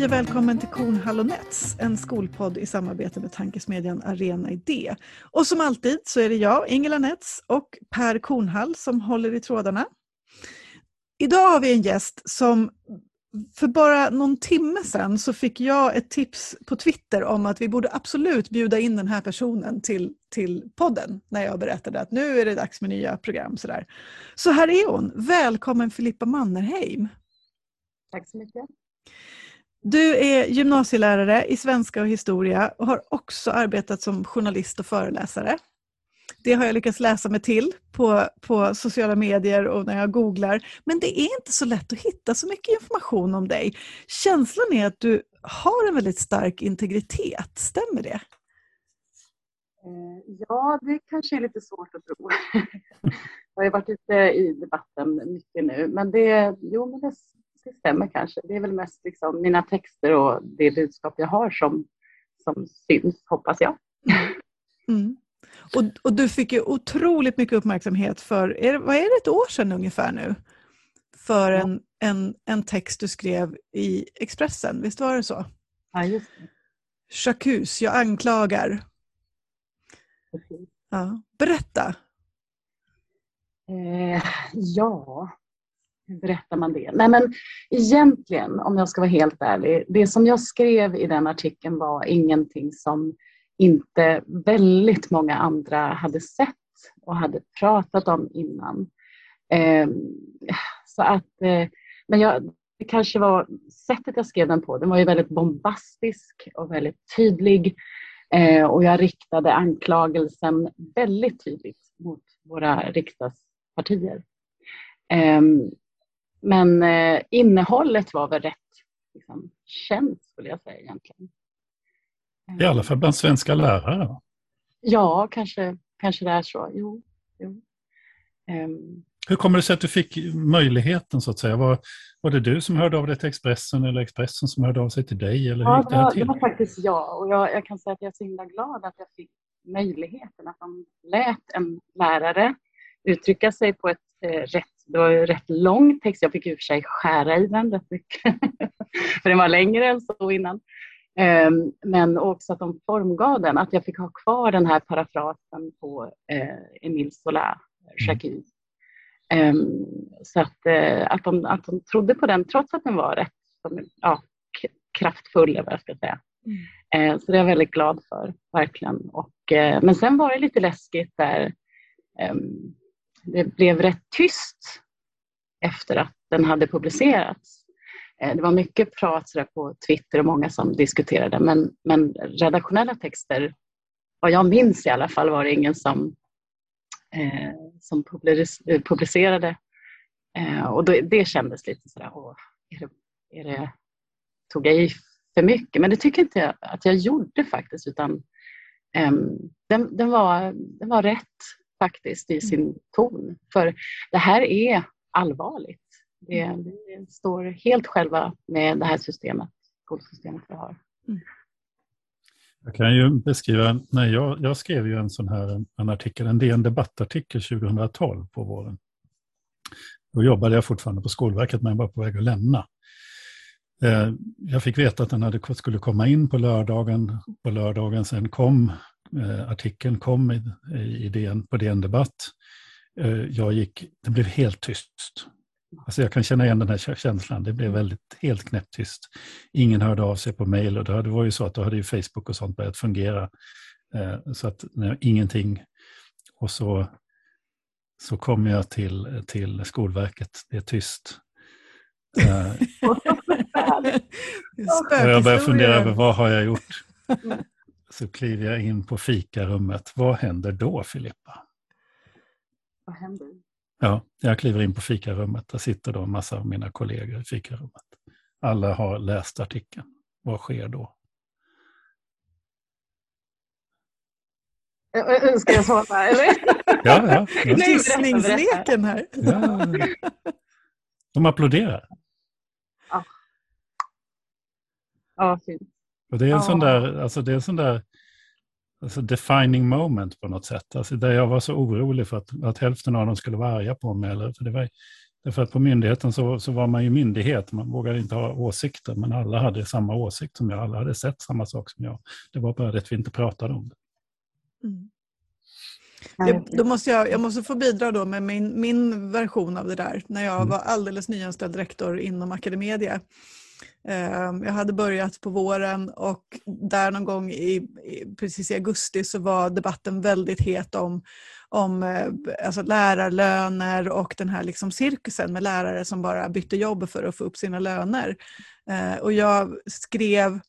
Hej och välkommen till Kornhall och Nets, en skolpodd i samarbete med tankesmedjan Arena Idé. Och som alltid så är det jag, Ingela Nets och Per Kornhall som håller i trådarna. Idag har vi en gäst som för bara någon timme sedan så fick jag ett tips på Twitter om att vi borde absolut bjuda in den här personen till, till podden när jag berättade att nu är det dags med nya program. Sådär. Så här är hon. Välkommen Filippa Mannerheim. Tack så mycket. Du är gymnasielärare i svenska och historia och har också arbetat som journalist och föreläsare. Det har jag lyckats läsa mig till på, på sociala medier och när jag googlar. Men det är inte så lätt att hitta så mycket information om dig. Känslan är att du har en väldigt stark integritet, stämmer det? Eh, ja, det kanske är lite svårt att tro. Jag har varit ute i debatten mycket nu, men det, jo, men det, det stämmer kanske. Det är väl mest liksom mina texter och det budskap jag har som, som syns, hoppas jag. Mm. Och, och, du fick ju otroligt mycket uppmärksamhet för, är, vad är det, ett år sedan ungefär nu? För en, en, en text du skrev i Expressen, visst var det så? Ja, just det. Jacques, jag anklagar. Ja. Berätta. Eh, ja, hur berättar man det? Nej men egentligen, om jag ska vara helt ärlig, det som jag skrev i den artikeln var ingenting som inte väldigt många andra hade sett och hade pratat om innan. Eh, så att, eh, men jag, det kanske var sättet jag skrev den på, den var ju väldigt bombastisk och väldigt tydlig. Eh, och jag riktade anklagelsen väldigt tydligt mot våra riksdagspartier. Ehm, men eh, innehållet var väl rätt liksom, känt skulle jag säga egentligen. I alla fall bland svenska lärare? Ja, kanske, kanske det är så. Jo, jo. Um, Hur kommer det sig att du fick möjligheten så att säga? Var, var det du som hörde av dig till Expressen eller Expressen som hörde av sig till dig? Eller ja, det, var, det var faktiskt jag och jag, jag, kan säga att jag är så himla glad att jag fick möjligheten att de lät en lärare uttrycka sig på ett eh, rätt, det var en rätt lång text, jag fick i och för sig skära i den rätt mycket, för den var längre än så innan. Ehm, men också att de formgav den, att jag fick ha kvar den här parafrasen på eh, Emile Zola, Jacques. Mm. Så att, eh, att, de, att de trodde på den trots att den var rätt ja, kraftfull, vad jag ska säga. Mm. Så det är jag väldigt glad för, verkligen. Och, eh, men sen var det lite läskigt där ehm, det blev rätt tyst efter att den hade publicerats. Eh, det var mycket prat på Twitter och många som diskuterade men, men redaktionella texter, vad jag minns i alla fall, var det ingen som, eh, som publicerade. Eh, och då, det kändes lite sådär, åh, är det, är det, tog jag i för mycket? Men det tycker inte jag att jag gjorde faktiskt utan eh, den, den, var, den var rätt faktiskt i sin ton. För det här är allvarligt. Det, mm. vi står helt själva med det här systemet, skolsystemet vi har. Mm. Jag kan ju beskriva, nej, jag, jag skrev ju en sån här en artikel, en DN debattartikel 2012 på våren. Då jobbade jag fortfarande på Skolverket men jag var på väg att lämna. Eh, jag fick veta att den hade, skulle komma in på lördagen. På lördagen sen kom artikeln kom i, i DN, på DN Debatt. Eh, jag gick, det blev helt tyst. Alltså jag kan känna igen den här känslan. Det blev väldigt helt knäpptyst. Ingen hörde av sig på mejl och det var ju så att då hade ju Facebook och sånt börjat fungera. Eh, så att nej, ingenting. Och så, så kom jag till, till Skolverket. Det är tyst. Eh, och jag börjar fundera över vad har jag gjort? Så kliver jag in på fikarummet. Vad händer då, Filippa? Vad händer? Ja, jag kliver in på fikarummet. Där sitter då en massa av mina kollegor i fikarummet. Alla har läst artikeln. Vad sker då? Ska jag svara eller? Ja, ja. ja. Gissningsleken här. Ja. De applåderar. Ja, ja fint. Och det är en sån där, alltså det är en sån där alltså defining moment på något sätt. Alltså där jag var så orolig för att, att hälften av dem skulle vara arga på mig. Eller, för det var Därför att på myndigheten så, så var man ju myndighet, man vågade inte ha åsikter, men alla hade samma åsikt som jag, alla hade sett samma sak som jag. Det var bara det att vi inte pratade om det. Mm. Jag, då måste jag, jag måste få bidra då med min, min version av det där, när jag mm. var alldeles nyanställd rektor inom Academedia. Ehm, jag hade börjat på våren och där någon gång i, precis i augusti så var debatten väldigt het om, om eh, alltså lärarlöner och den här liksom cirkusen med lärare som bara bytte jobb för att få upp sina löner. Ehm, och jag skrev,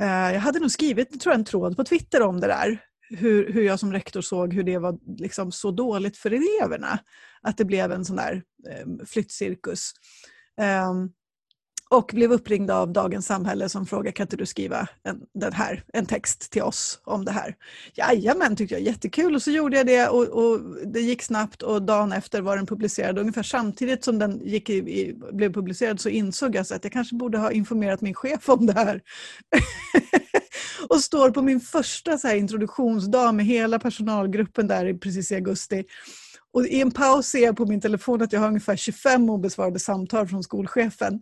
eh, jag hade nog skrivit tror jag, en tråd på Twitter om det där. Hur, hur jag som rektor såg hur det var liksom så dåligt för eleverna. Att det blev en sån där ehm, flyttcirkus. Um, och blev uppringd av Dagens Samhälle som frågade kan inte du skriva en, den här, en text till oss om det här. Jajamän, tyckte jag. Jättekul. Och så gjorde jag det och, och, det gick snabbt och dagen efter var den publicerad. Ungefär samtidigt som den gick i, i, blev publicerad så insåg jag att jag kanske borde ha informerat min chef om det här. och står på min första så här, introduktionsdag med hela personalgruppen där precis i augusti. Och I en paus ser jag på min telefon att jag har ungefär 25 obesvarade samtal från skolchefen.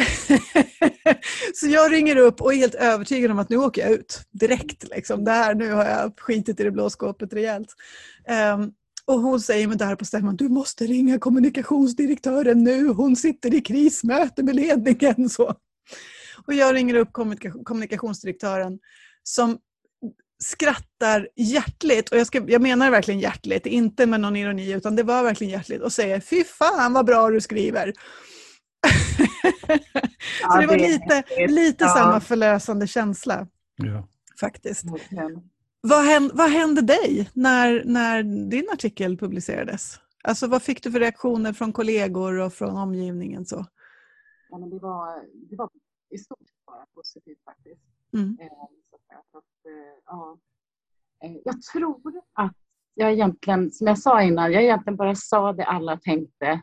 så jag ringer upp och är helt övertygad om att nu åker jag ut direkt. Liksom. Det här, nu har jag skitit i det blå skåpet rejält. Um, och hon säger med där på stämman, du måste ringa kommunikationsdirektören nu, hon sitter i krismöte med ledningen. Så. Och jag ringer upp kommunikationsdirektören som skrattar hjärtligt, och jag, ska, jag menar verkligen hjärtligt, inte med någon ironi, utan det var verkligen hjärtligt, och säger fy fan vad bra du skriver. så det var lite, lite ja. samma förlösande känsla. Ja. Faktiskt. Vad hände, vad hände dig när, när din artikel publicerades? Alltså vad fick du för reaktioner från kollegor och från omgivningen? Så? Ja, men det, var, det var i stort bara positivt faktiskt. Mm. Eh, att, eh, ja. Eh, jag tror att jag egentligen, som jag sa innan, jag egentligen bara sa det alla tänkte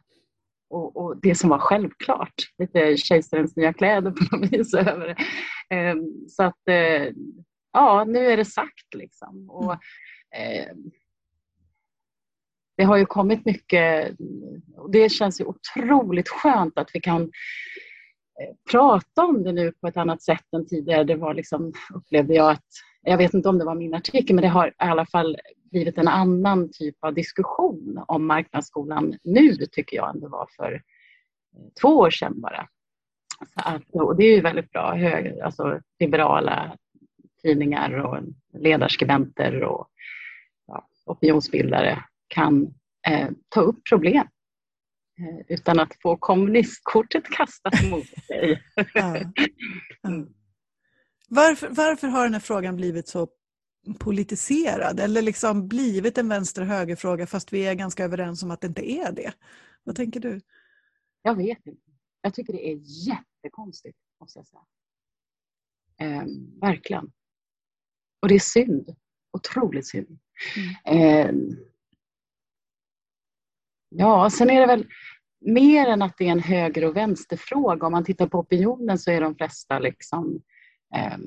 och, och, det som var självklart. Lite kejsarens nya kläder på något vis över det. Ehm, så att, eh, ja, nu är det sagt liksom. Och, eh, det har ju kommit mycket, och det känns ju otroligt skönt att vi kan eh, prata om det nu på ett annat sätt än tidigare. Det var liksom, upplevde jag att, jag vet inte om det var min artikel, men det har i alla fall blivit en annan typ av diskussion om marknadsskolan nu tycker jag än det var för eh, två år sedan bara. Så att, och det är ju väldigt bra. Hög, alltså, liberala tidningar och ledarskribenter och ja, opinionsbildare kan eh, ta upp problem eh, utan att få kommunistkortet kastat mot sig. Ja. mm. Varför, varför har den här frågan blivit så politiserad eller liksom blivit en vänster och högerfråga fast vi är ganska överens om att det inte är det. Vad tänker du? Jag vet inte. Jag tycker det är jättekonstigt, måste jag säga. Eh, verkligen. Och det är synd. Otroligt synd. Mm. Eh, ja, sen är det väl mer än att det är en höger och vänsterfråga. Om man tittar på opinionen så är de flesta liksom eh,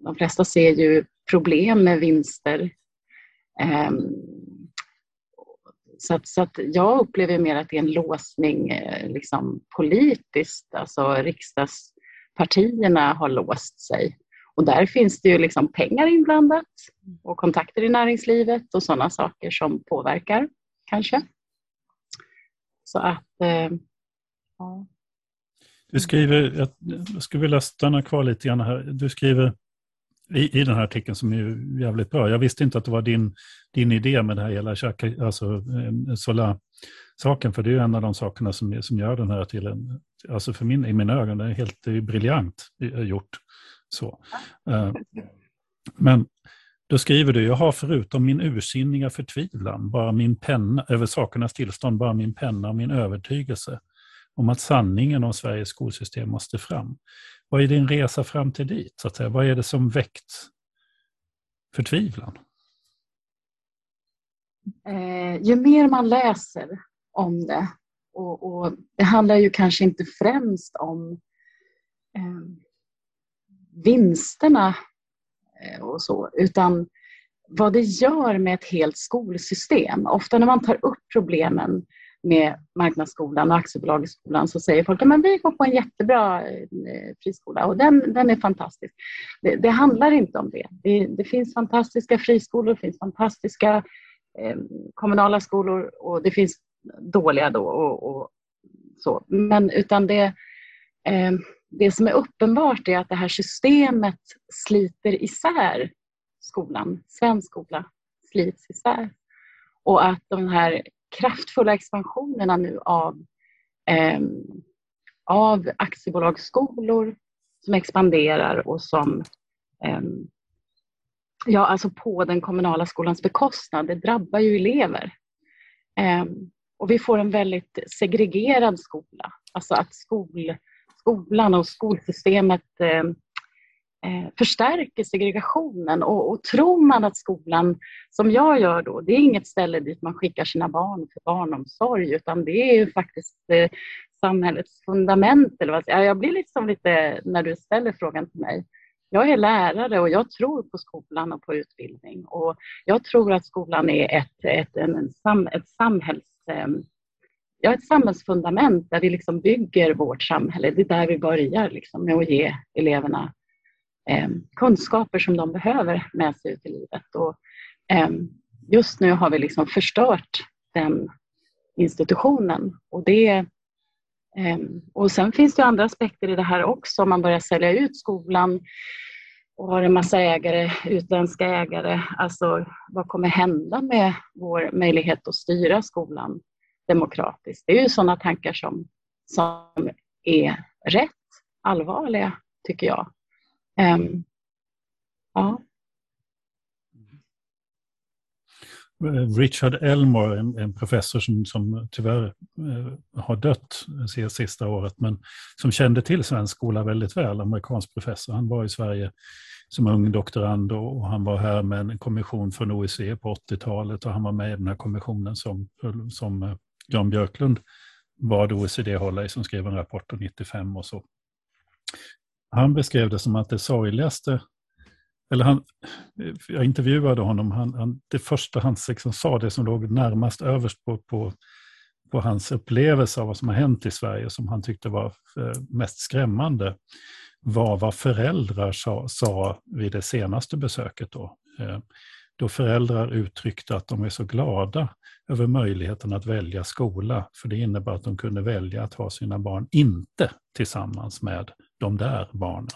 de flesta ser ju problem med vinster. Ehm, så att, så att jag upplever mer att det är en låsning eh, liksom politiskt, alltså riksdagspartierna har låst sig. Och där finns det ju liksom pengar inblandat och kontakter i näringslivet och sådana saker som påverkar kanske. Så att, eh, ja. Du skriver, jag skulle vilja stanna kvar lite grann här. Du skriver i, i den här artikeln som är jävligt bra. Jag visste inte att det var din, din idé med det här hela alltså, eh, Sola-saken, för det är ju en av de sakerna som, som gör den här till en, alltså för min, i mina ögon, det är helt det är briljant eh, gjort. Så. Men då skriver du, jag har förutom min ursinniga förtvivlan, bara min penna, över sakernas tillstånd, bara min penna och min övertygelse om att sanningen om Sveriges skolsystem måste fram. Vad är din resa fram till dit? Så att säga? Vad är det som väckt förtvivlan? Eh, ju mer man läser om det, och, och, det handlar ju kanske inte främst om eh, vinsterna eh, och så, utan vad det gör med ett helt skolsystem. Ofta när man tar upp problemen med marknadsskolan och aktiebolagsskolan så säger folk att vi går på en jättebra eh, friskola och den, den är fantastisk. Det, det handlar inte om det. det. det. finns fantastiska friskolor, det finns fantastiska eh, kommunala skolor och det finns dåliga då och, och så. Men utan det, eh, det som är uppenbart är att det här systemet sliter isär skolan, svensk skola slits isär. Och att de här kraftfulla expansionerna nu av, eh, av aktiebolagsskolor som expanderar och som eh, ja, alltså på den kommunala skolans bekostnad, det drabbar ju elever. Eh, och vi får en väldigt segregerad skola, alltså att skol, skolan och skolsystemet eh, Eh, förstärker segregationen och, och tror man att skolan, som jag gör då, det är inget ställe dit man skickar sina barn för barnomsorg utan det är ju faktiskt eh, samhällets fundament. Eller vad, jag blir liksom lite, när du ställer frågan till mig, jag är lärare och jag tror på skolan och på utbildning och jag tror att skolan är ett, ett, en, en, ett samhälls eh, ja, ett samhällsfundament där vi liksom bygger vårt samhälle. Det är där vi börjar liksom, med att ge eleverna eh, kunskaper som de behöver med sig ut i livet. Och, eh, just nu har vi liksom förstört den institutionen. Och, det, eh, och sen finns det andra aspekter i det här också. Man börjar sälja ut skolan och har en massa ägare, utländska ägare. Alltså vad kommer hända med vår möjlighet att styra skolan demokratiskt? Det är ju sådana tankar som, som är rätt allvarliga, tycker jag. Um, ja. Richard Elmore, en, en professor som, som tyvärr eh, har dött det sista året, men som kände till svensk skola väldigt väl, amerikansk professor. Han var i Sverige som ung doktorand och han var här med en kommission från OECD på 80-talet och han var med i den här kommissionen som, som eh, Jan Björklund bad OECD hålla i, som skrev en rapport 95 och så. Han beskrev det som att det sorgligaste, eller han, jag intervjuade honom, han, han, det första han liksom sa, det som låg närmast överst på, på, på hans upplevelse av vad som har hänt i Sverige, som han tyckte var eh, mest skrämmande, var vad föräldrar sa, sa vid det senaste besöket. Då. Eh, då föräldrar uttryckte att de är så glada över möjligheten att välja skola, för det innebär att de kunde välja att ha sina barn inte tillsammans med de där barnen.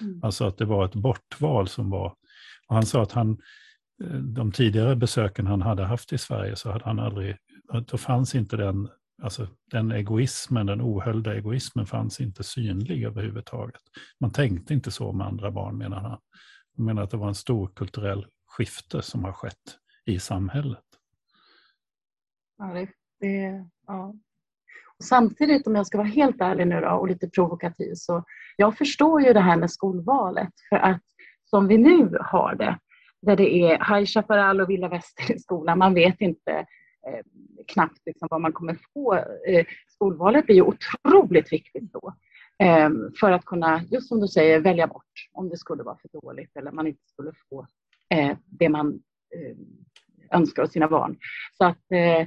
Mm. Alltså att det var ett bortval som var... Och han sa att han, eh, de tidigare besöken han hade haft i Sverige så hade han aldrig... Då fanns inte den, alltså den egoismen, den ohöljda egoismen fanns inte synlig överhuvudtaget. Man tänkte inte så med andra barn menar han. Han menar att det var en stor kulturell skifte som har skett i samhället. Ja, det, det, ja. Samtidigt, om jag ska vara helt ärlig nu då, och lite provokativ, så jag förstår ju det här med skolvalet. För att som vi nu har det, där det är High Chaparral och Villa Väster i skolan, man vet inte eh, knappt liksom vad man kommer få. Eh, skolvalet blir ju otroligt viktigt då. Eh, för att kunna, just som du säger, välja bort om det skulle vara för dåligt eller man inte skulle få eh, det man eh, önskar av sina barn. Så att, eh,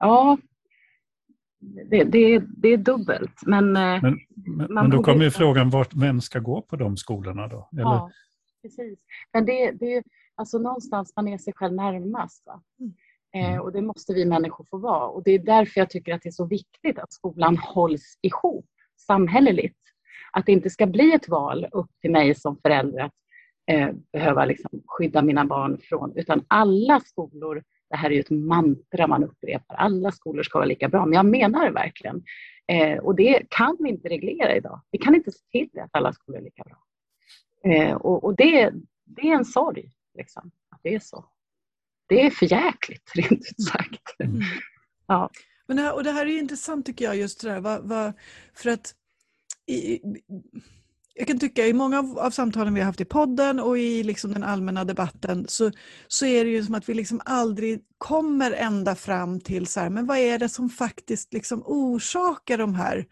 ja, det, det, det, är dubbelt. Men, eh, men, men, men då kommer ju frågan, vart, vem ska gå på de skolorna då? Eller? Ja, precis. Men det, det är alltså någonstans man är sig själv närmast. Va? Mm. Eh, och det måste vi människor få vara. Och det är därför jag tycker att det är så viktigt att skolan hålls ihop samhälleligt. Att det inte ska bli ett val upp till mig som förälder att eh, behöva liksom skydda mina barn från, utan alla skolor, det här är ju ett mantra man upprepar, alla skolor ska vara lika bra, men jag menar det verkligen. Eh, och det kan vi inte reglera idag. Vi kan inte se till att alla skolor är lika bra. Eh, och, och det, det är en sorg, liksom, att det är så. Det är för jäkligt, rent ut sagt. Mm. Ja. Men det här, och det här är intressant tycker jag, just det där, va, va, för att i, jag kan tycka i många av, av, samtalen vi har haft i podden och i liksom den allmänna debatten så, så är det ju som att vi liksom aldrig kommer ända fram till så här, men vad är det som faktiskt liksom orsakar de här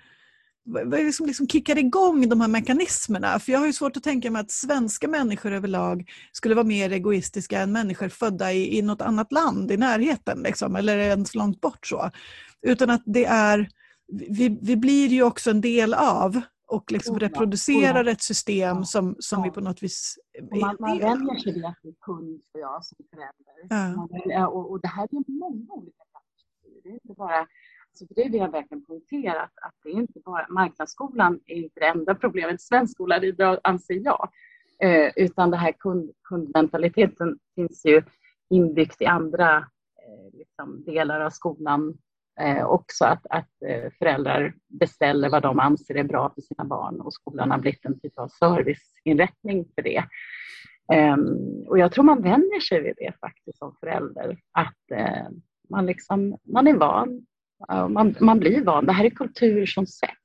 vad är det som liksom kickar igång de här mekanismerna? För jag har ju svårt att tänka mig att svenska människor överlag skulle vara mer egoistiska än människor födda i, i något annat land i närheten, liksom, eller ens långt bort. så. Utan att det är, vi, vi blir ju också en del av och liksom reproducerar ett system som, som vi på något vis Och man, är man del av. vänjer sig vid att bli kund, tror jag, som förälder. Ja. Man, och, och det här är ju många olika perspektiv. Det är inte bara, alltså för det vill jag verkligen poängtera, att, det är inte bara, marknadsskolan är inte det enda problemet. Svensk skola är bra, anser jag. Eh, utan det här kund, kundmentaliteten finns ju inbyggt i andra eh, liksom delar av skolan eh, också. Att, att eh, föräldrar beställer vad de anser är bra för sina barn och skolan har blivit en typ av serviceinrättning för det. Eh, och jag tror man vänjer sig vid det faktiskt som förälder. Att eh, man, liksom, man är van. Man, man blir van. Det här är kultur som sätts.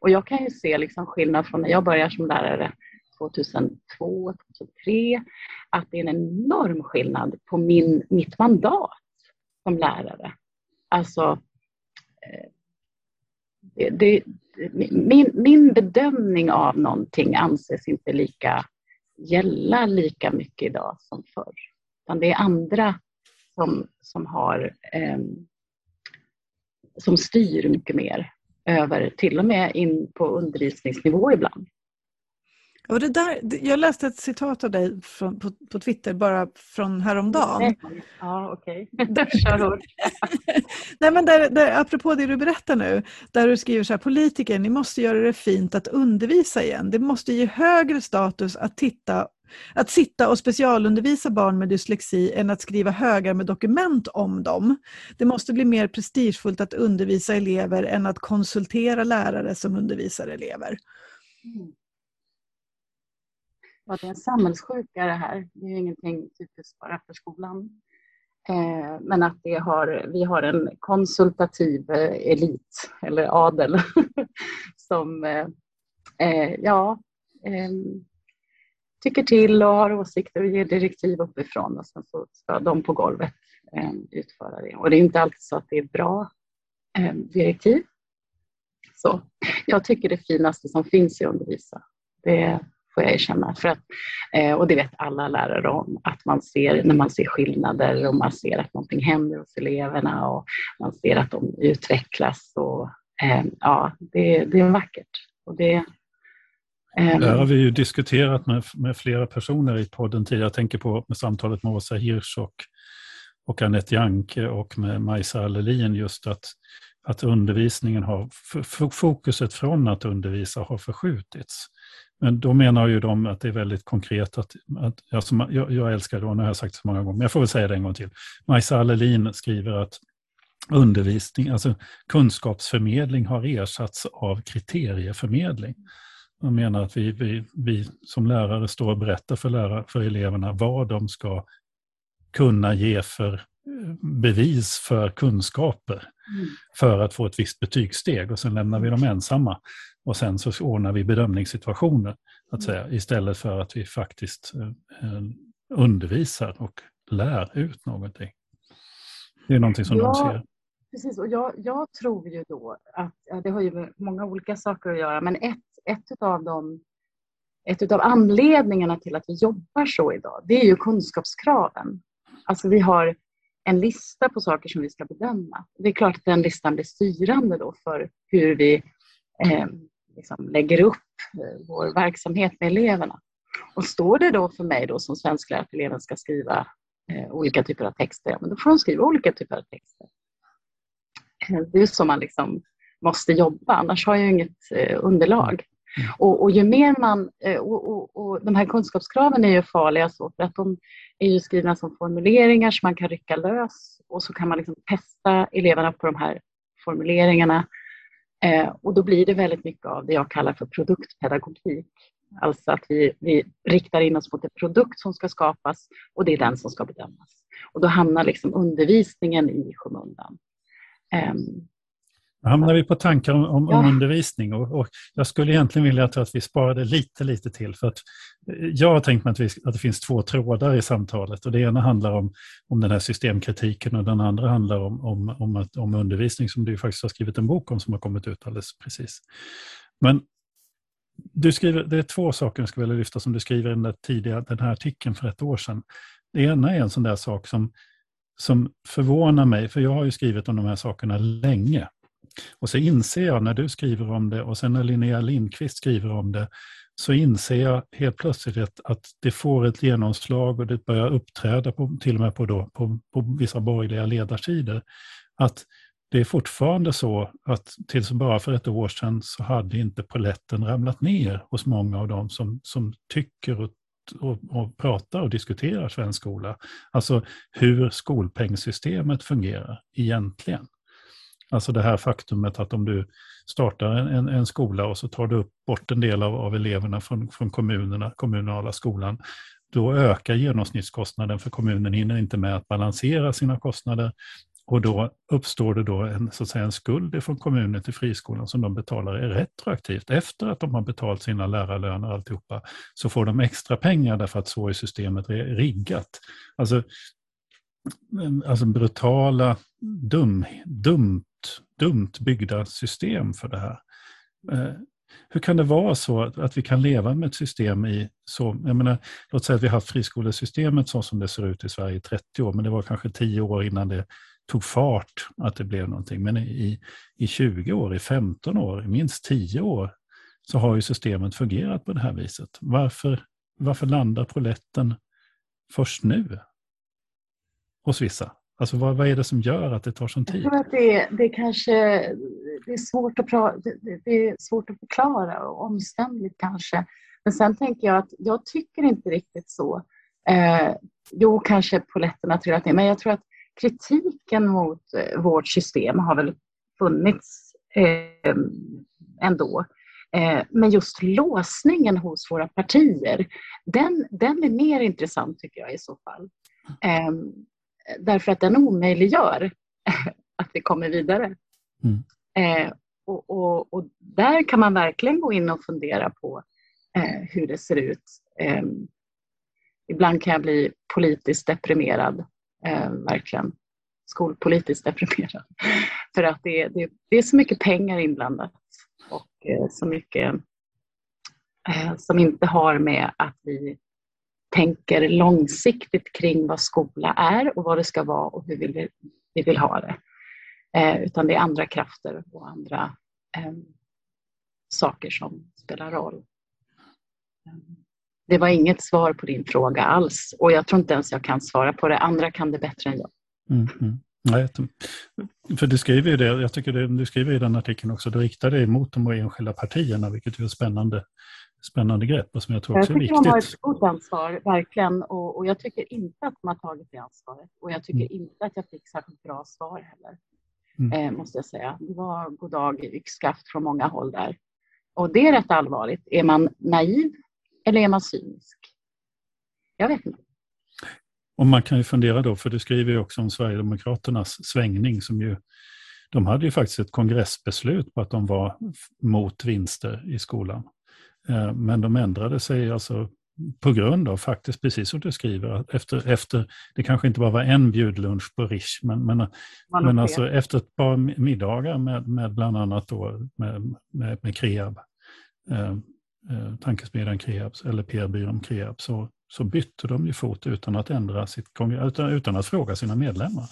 Och jag kan ju se liksom skillnad från när jag började som lärare 2002, 2003. Att det är en enorm skillnad på min, mitt mandat som lärare. Alltså, eh, det, det, min, min bedömning av någonting anses inte lika gälla lika mycket idag som förr. Utan det är andra som, som har eh, som styr mycket mer över, till och med in på undervisningsnivå ibland. Och det där, jag läste ett citat av dig från, på, på Twitter bara från häromdagen. Ja, okej. Okay. Nej, men där, där, apropå det du berättar nu, där du skriver så här, politiker, ni måste göra det fint att undervisa igen. Det måste ge högre status att, titta, att sitta och specialundervisa barn med dyslexi än att skriva högar med dokument om dem. Det måste bli mer prestigefullt att undervisa elever än att konsultera lärare som undervisar elever. Mm. Ja, det är en samhällssjuka det här. Det är ingenting typiskt bara för skolan. Eh, men att det har, vi har en konsultativ eh, elit, eller adel, som eh, eh ja, ehm, tycker till och har åsikter och ger direktiv uppifrån och sen så ska de på golvet ehm, utföra det. Och det är inte alltid så att det är bra ehm, direktiv. Så jag tycker det finaste som finns är att undervisa. Det får jag erkänna. För att, eh, och det vet alla lärare om, att man ser när man ser skillnader och man ser att någonting händer hos eleverna och man ser att de utvecklas. Och, eh, ja, det, det är vackert. Och det, eh, det har vi ju diskuterat med, med flera personer i podden tidigare. Jag tänker på med samtalet med Åsa Hirsch och, och Anette Janke och med Majsa Allelin just att, att undervisningen har, fokuset från att undervisa har förskjutits. Men då menar ju de att det är väldigt konkret att, att alltså, jag, jag älskar det, och nu har jag sagt det så många gånger, men jag får väl säga det en gång till. Majsa Allelin skriver att undervisning, alltså kunskapsförmedling har ersatts av kriterieförmedling. De menar att vi, vi, vi som lärare står och berättar för, lärare, för eleverna vad de ska kunna ge för bevis för kunskaper mm. för att få ett visst betygssteg och sen lämnar vi dem ensamma. Och sen så ordnar vi bedömningssituationer att säga, istället för att vi faktiskt eh, undervisar och lär ut någonting. Det är någonting som ja, de ser. Precis, och jag, jag tror ju då att det har ju med många olika saker att göra, men ett, ett av dem ett av anledningarna till att vi jobbar så idag, det är ju kunskapskraven. Alltså vi har en lista på saker som vi ska bedöma. Det är klart att den listan blir styrande då för hur vi eh, liksom lägger upp eh, vår verksamhet med eleverna. Och står det då för mig då som svensklärare att eleven ska skriva eh, olika typer av texter, ja, men då får de skriva olika typer av texter. Eh, det är så man liksom måste jobba, annars har jag inget eh, underlag. Mm. Och, och, ju mer man, eh, och, och, och, de här kunskapskraven är ju farliga så för att de är ju skrivna som formuleringar som man kan rycka lös och så kan man liksom testa eleverna på de här formuleringarna. Eh, och då blir det väldigt mycket av det jag kallar för produktpedagogik. Alltså att vi, vi riktar in oss mot en produkt som ska skapas och det är den som ska bedömas. Och då hamnar liksom undervisningen i skymundan. Eh, hamnar vi på tankar om, om, ja. om undervisning och, och, jag skulle egentligen vilja att vi sparade lite, lite till. För att eh, jag har tänkt mig att, vi, att det finns två trådar i samtalet och det ena handlar om, om den här systemkritiken och den andra handlar om, om, om, att, om undervisning som du faktiskt har skrivit en bok om som har kommit ut alldeles precis. Men du skriver, det är två saker jag skulle vilja lyfta som du skriver i den, där tidiga, den här artikeln för ett år sedan. Det ena är en sån där sak som, som förvånar mig, för jag har ju skrivit om de här sakerna länge. Och så inser jag när du skriver om det och sen när Linnea Lindqvist skriver om det, så inser jag helt plötsligt att, att det får ett genomslag och det börjar uppträda på, till och med på, då, på, på vissa borgerliga ledarsidor. Att det är fortfarande så att tills bara för ett år sedan så hade inte poletten ramlat ner hos många av dem som, som tycker och, och, och pratar och diskuterar svensk skola. Alltså hur skolpengssystemet fungerar egentligen. Alltså det här faktumet att om du startar en, en skola och så tar du upp bort en del av, av eleverna från, från kommunerna, kommunala skolan, då ökar genomsnittskostnaden för kommunen hinner inte med att balansera sina kostnader och då uppstår det då en, så att säga, en skuld från kommunen till friskolan som de betalar retroaktivt. Efter att de har betalt sina lärarlöner och alltihopa så får de extra pengar därför att så är systemet riggat. Alltså, mm, alltså brutala, dum, dumt, dumt byggda system för det här. Eh, hur kan det vara så att, vi kan leva med ett system i så, jag menar, låt säga att vi har haft friskolesystemet så som det ser ut i Sverige i 30 år, men det var kanske 10 år innan det tog fart att det blev någonting. Men i, i 20 år, i 15 år, i minst 10 år så har ju systemet fungerat på det här viset. Varför, varför landar poletten först nu hos vissa? Alltså vad, vad är det som gör att det tar sån tid? Jag tror att det, det kanske det är, svårt att pra, det, det är svårt att förklara och omständligt kanske. Men sen tänker jag att jag tycker inte riktigt så. Eh, jo, kanske poletten har trillat ner, men jag tror att kritiken mot eh, vårt system har väl funnits eh, ändå. Eh, men just låsningen hos våra partier, den, den är mer intressant tycker jag i så fall. Eh, därför att den omöjliggör att vi kommer vidare. Mm. Eh, och, och, och, där kan man verkligen gå in och fundera på eh, hur det ser ut. ibland kan jag bli politiskt deprimerad eh, verkligen skolpolitiskt deprimerad. För att det, det, det, är så mycket pengar inblandat och eh, så mycket eh, som inte har med att vi tänker långsiktigt kring vad skola är och vad det ska vara och hur vi vill, vi vill ha det. Eh, utan det är andra krafter och andra eh, saker som spelar roll. Det var inget svar på din fråga alls och jag tror inte ens jag kan svara på det. Andra kan det bättre än jag. Mm, mm. Nej, för du skriver ju det, jag tycker det, du skriver i den artikeln också, du riktar dig mot de enskilda partierna, vilket är spännande, spännande grepp och som jag tror också är viktigt. Jag tycker de har ett stort ansvar, verkligen, och, och, jag tycker inte att de har tagit det ansvaret. Och jag tycker mm. inte att jag fick särskilt bra svar heller, mm. eh, måste jag säga. Det var god dag yxskaft från många håll där. Och det är rätt allvarligt. Är man naiv eller är man cynisk? Jag vet inte. Och man kan ju fundera då, för du skriver ju också om Sverigedemokraternas svängning som ju de hade ju faktiskt ett kongressbeslut på att de var mot vinster i skolan. Eh, men de ändrade sig alltså på grund av, faktiskt precis som du skriver, efter, efter det kanske inte bara var en bjudlunch på Rish, men, men, men alltså efter ett par middagar med, med bland annat då med, med, med Kreab, eh, eh, tankesmedjan Kreab, eller PR-byrån Kreab, så, så bytte de ju fot utan att ändra sitt utan, utan att fråga sina medlemmar.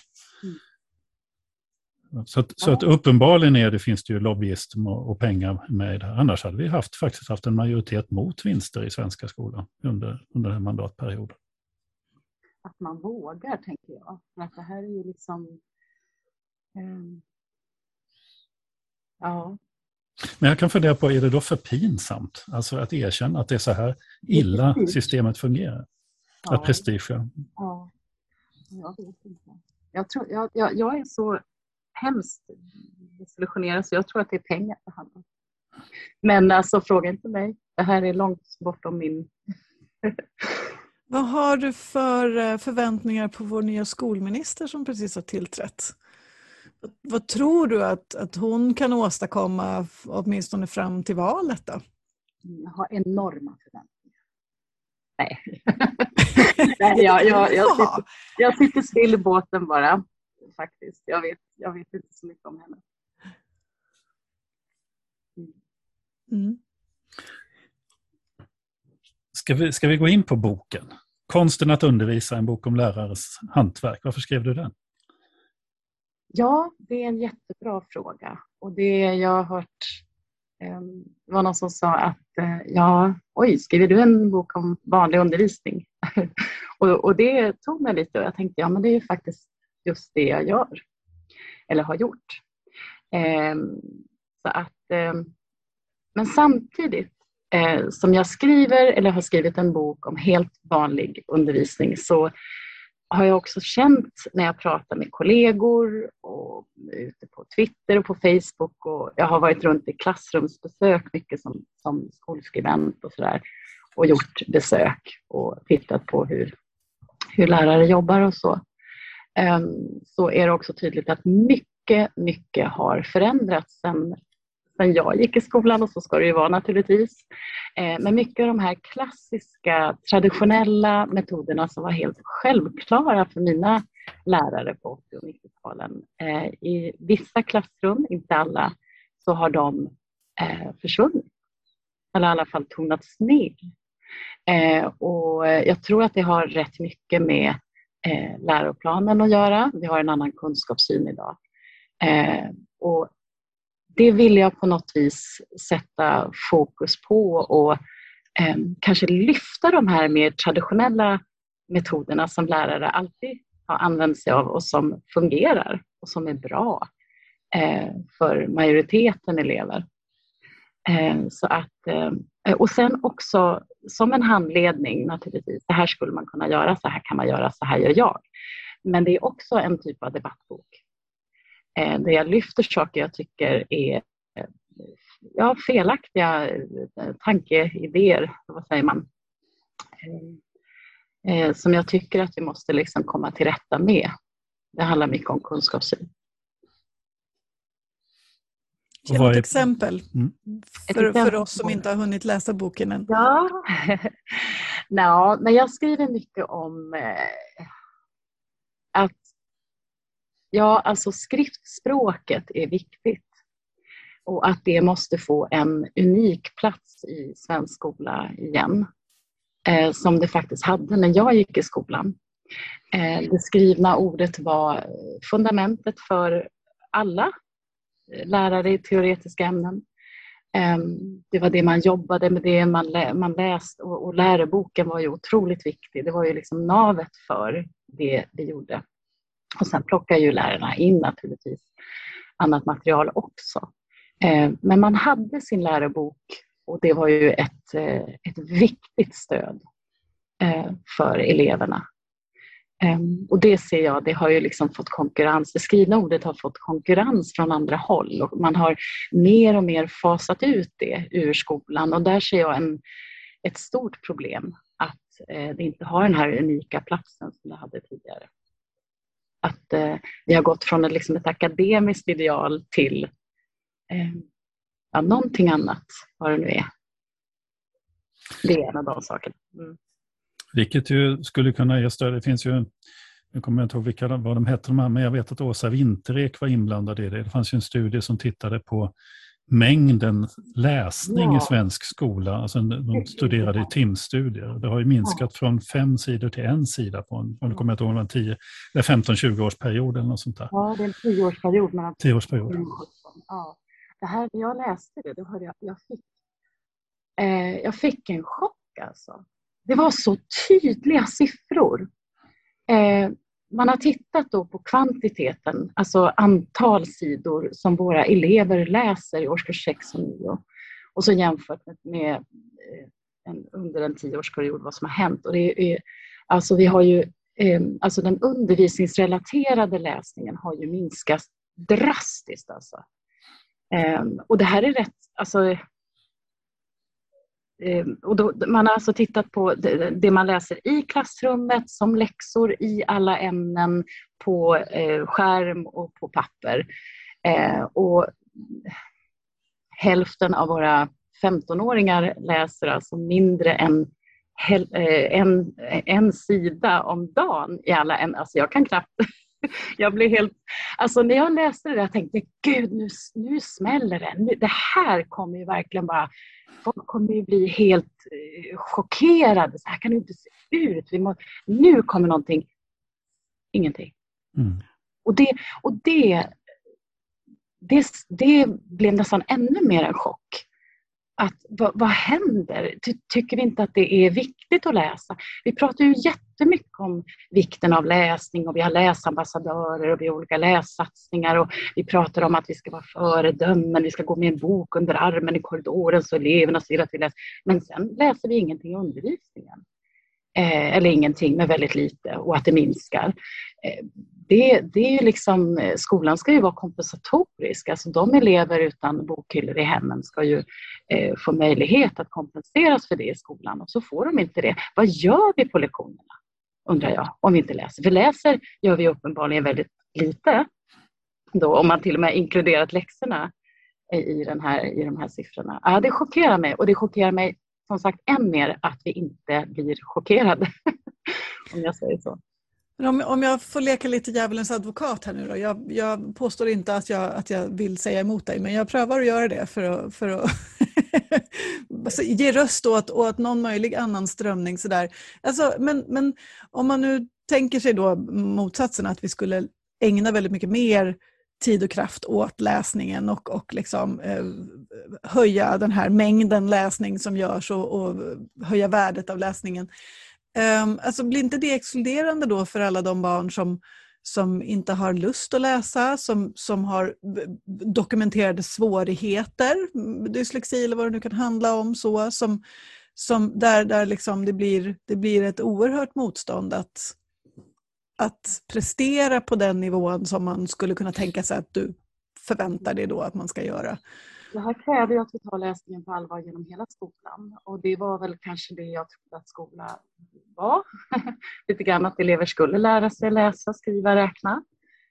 Så, att, så att uppenbarligen är det, finns det ju lobbyism och, och, pengar med det här. Annars hade vi haft, faktiskt haft en majoritet mot vinster i svenska skolan under, under den här mandatperioden. Att man vågar, tänker jag. För att det här är ju liksom... Um, ja, men jag kan fundera på, är det då för pinsamt alltså att erkänna att det är så här illa systemet fungerar? Ja. Att prestige... Ja, jag vet inte. Jag, tror, jag, jag, jag är så hemskt desillusionerad så jag tror att det är pengar det handlar om. Men alltså fråga inte mig. Det här är långt bortom min... Vad har du för eh, förväntningar på vår nya skolminister som precis har tillträtt? Vad tror du att, att hon kan åstadkomma åtminstone fram till valet då? Jag har enorma förväntningar. Nej, Nej jag, jag, jag, sitter, jag sitter still i båten bara. Faktiskt. Jag vet, jag vet inte så mycket om henne. Mm. Ska, vi, ska vi gå in på boken? Konsten att undervisa, en bok om lärares hantverk. Varför skrev du den? Ja, det är en jättebra fråga. Och det jag har hört, ehm, det var någon som sa att eh, ja, oj, skriver du en bok om vanlig undervisning? och, och det tog mig lite och jag tänkte, ja men det är ju faktiskt just det jag gör, eller har gjort. Ehm, så att, ehm, men samtidigt eh, som jag skriver eller har skrivit en bok om helt vanlig undervisning så har jag också känt när jag pratar med kollegor och ute på Twitter och på Facebook och jag har varit runt i klassrumsbesök mycket som, som skolskribent och sådär och gjort besök och tittat på hur, hur lärare jobbar och så. Ehm, så är det också tydligt att mycket, mycket har förändrats sedan sen jag gick i skolan och så ska det ju vara naturligtvis. Ehm, men mycket av de här klassiska traditionella metoderna som var helt självklara för mina lärare på 80 och 90-talen. Eh, I vissa klassrum, inte alla, så har de eh, försvunnit. Eller i alla fall tonats ner. Ehm, och jag tror att det har rätt mycket med Eh, läroplanen att göra. Vi har en annan kunskapssyn idag. Eh, och det vill jag på något vis sätta fokus på och eh, kanske lyfta de här mer traditionella metoderna som lärare alltid har använt sig av och som fungerar och som är bra eh, för majoriteten elever. Eh, så att, eh, och sen också som en handledning naturligtvis. Det här skulle man kunna göra, så här kan man göra, så här gör jag. Men det är också en typ av debattbok eh, där jag lyfter saker jag tycker är eh, ja, felaktiga eh, tankeidéer, vad säger man, eh, eh, som jag tycker att vi måste liksom komma till rätta med. Det handlar mycket om kunskapssyn. Ge ett exempel mm. för, för oss som inte har hunnit läsa boken än. Ja, no, men jag skriver mycket om eh, att Ja, alltså skriftspråket är viktigt och att det måste få en unik plats i svensk skola igen, eh, som det faktiskt hade när jag gick i skolan. Eh, det skrivna ordet var fundamentet för alla lärare i teoretiska ämnen. Ehm, det var det man jobbade med, det man, lä man läste och, och läroboken var ju otroligt viktig. Det var ju liksom navet för det vi gjorde. Och sen plockar ju lärarna in naturligtvis annat material också. Ehm, men man hade sin lärobok och det var ju ett, eh, ett viktigt stöd eh, för eleverna. Ehm, och det ser jag, det har ju liksom fått konkurrens, det skrivna ordet har fått konkurrens från andra håll och man har mer och mer fasat ut det ur skolan och där ser jag en, ett stort problem att eh, det inte har den här unika platsen som det hade tidigare att eh, vi har gått från ett, liksom ett akademiskt ideal till eh, ja, någonting annat, vad det nu är. Det är en av de sakerna. Mm. Vilket ju skulle kunna ge stöd. Det finns ju, nu kommer jag inte ihåg vilka, vad de hette, de här, men jag vet att Åsa Winterek var inblandad i det. Det fanns ju en studie som tittade på mängden läsning ja. i svensk skola. Alltså de studerade i timstudier. Det har ju minskat ja. från fem sidor till en sida på en, om kommer jag ihåg, en 10, 15-20 års period eller något sånt där. Ja, det är en tioårsperiod. Mellan tioårsperiod. Ja. Det här, jag läste det, då hörde jag, jag, fick, eh, jag fick en chock alltså. Det var så tydliga siffror. Eh, man har tittat då på kvantiteten, alltså antal sidor som våra elever läser i årskurs 6 och 9 och så jämfört med, med eh, en, under en tioårsperiod vad som har hänt. Och det är, eh, alltså vi har ju, eh, alltså den undervisningsrelaterade läsningen har ju minskat drastiskt. Alltså. Eh, och det här är rätt, alltså, Ehm, och då, man har alltså tittat på det, det, man läser i klassrummet som läxor i alla ämnen på eh, skärm och på papper. Eh, och hälften av våra 15-åringar läser alltså mindre än eh, en, en sida om dagen i alla ämnen. Alltså jag kan knappt jag blev helt... Alltså när jag läste det där tänkte jag, gud nu, nu smäller det. Det här kommer ju verkligen bara... Folk kommer ju bli helt eh, chockerade. Så här kan det inte se ut. Vi må, nu kommer någonting. Ingenting. Mm. Och, det, och det, det, det blev nästan ännu mer en chock att vad, vad händer? Ty, tycker vi inte att det är viktigt att läsa? Vi pratar ju jättemycket om vikten av läsning och vi har läsambassadörer och vi har olika lässatsningar och vi pratar om att vi ska vara föredömen, vi ska gå med en bok under armen i korridoren så eleverna ser att vi läser. Men sen läser vi ingenting i undervisningen. Eh, eller ingenting med väldigt lite och att det minskar. Eh, det, det är liksom, eh, skolan ska ju vara kompensatorisk. Alltså de elever utan bokhyllor i hemmen ska ju eh, få möjlighet att kompenseras för det i skolan och så får de inte det. Vad gör vi på lektionerna? Undrar jag, om vi inte läser. För läser gör vi uppenbarligen väldigt lite. Då, om man till och med inkluderat läxorna i, den här, i de här siffrorna. Ja, det chockerar mig och det chockerar mig som sagt än mer att vi inte blir chockerade. om jag säger så. Om, om jag får leka lite djävulens advokat här nu då. Jag, jag påstår inte att jag, att jag vill säga emot dig, men jag prövar att göra det för att, för att alltså, ge röst åt, åt någon möjlig annan strömning. Sådär. Alltså, men, men om man nu tänker sig då motsatsen, att vi skulle ägna väldigt mycket mer tid och kraft åt läsningen och, och liksom, eh, höja den här mängden läsning som görs och, och höja värdet av läsningen. Um, alltså blir inte det exkluderande då för alla de barn som, som inte har lust att läsa, som, som har dokumenterade svårigheter, dyslexi eller vad det nu kan handla om, så, som, som där, där liksom det, blir, det blir ett oerhört motstånd att, att prestera på den nivån som man skulle kunna tänka sig att du förväntar dig då att man ska göra. Det här kräver ju att vi tar läsningen på allvar genom hela skolan och det var väl kanske det jag trodde att skola var. Lite grann att elever skulle lära sig läsa, skriva, räkna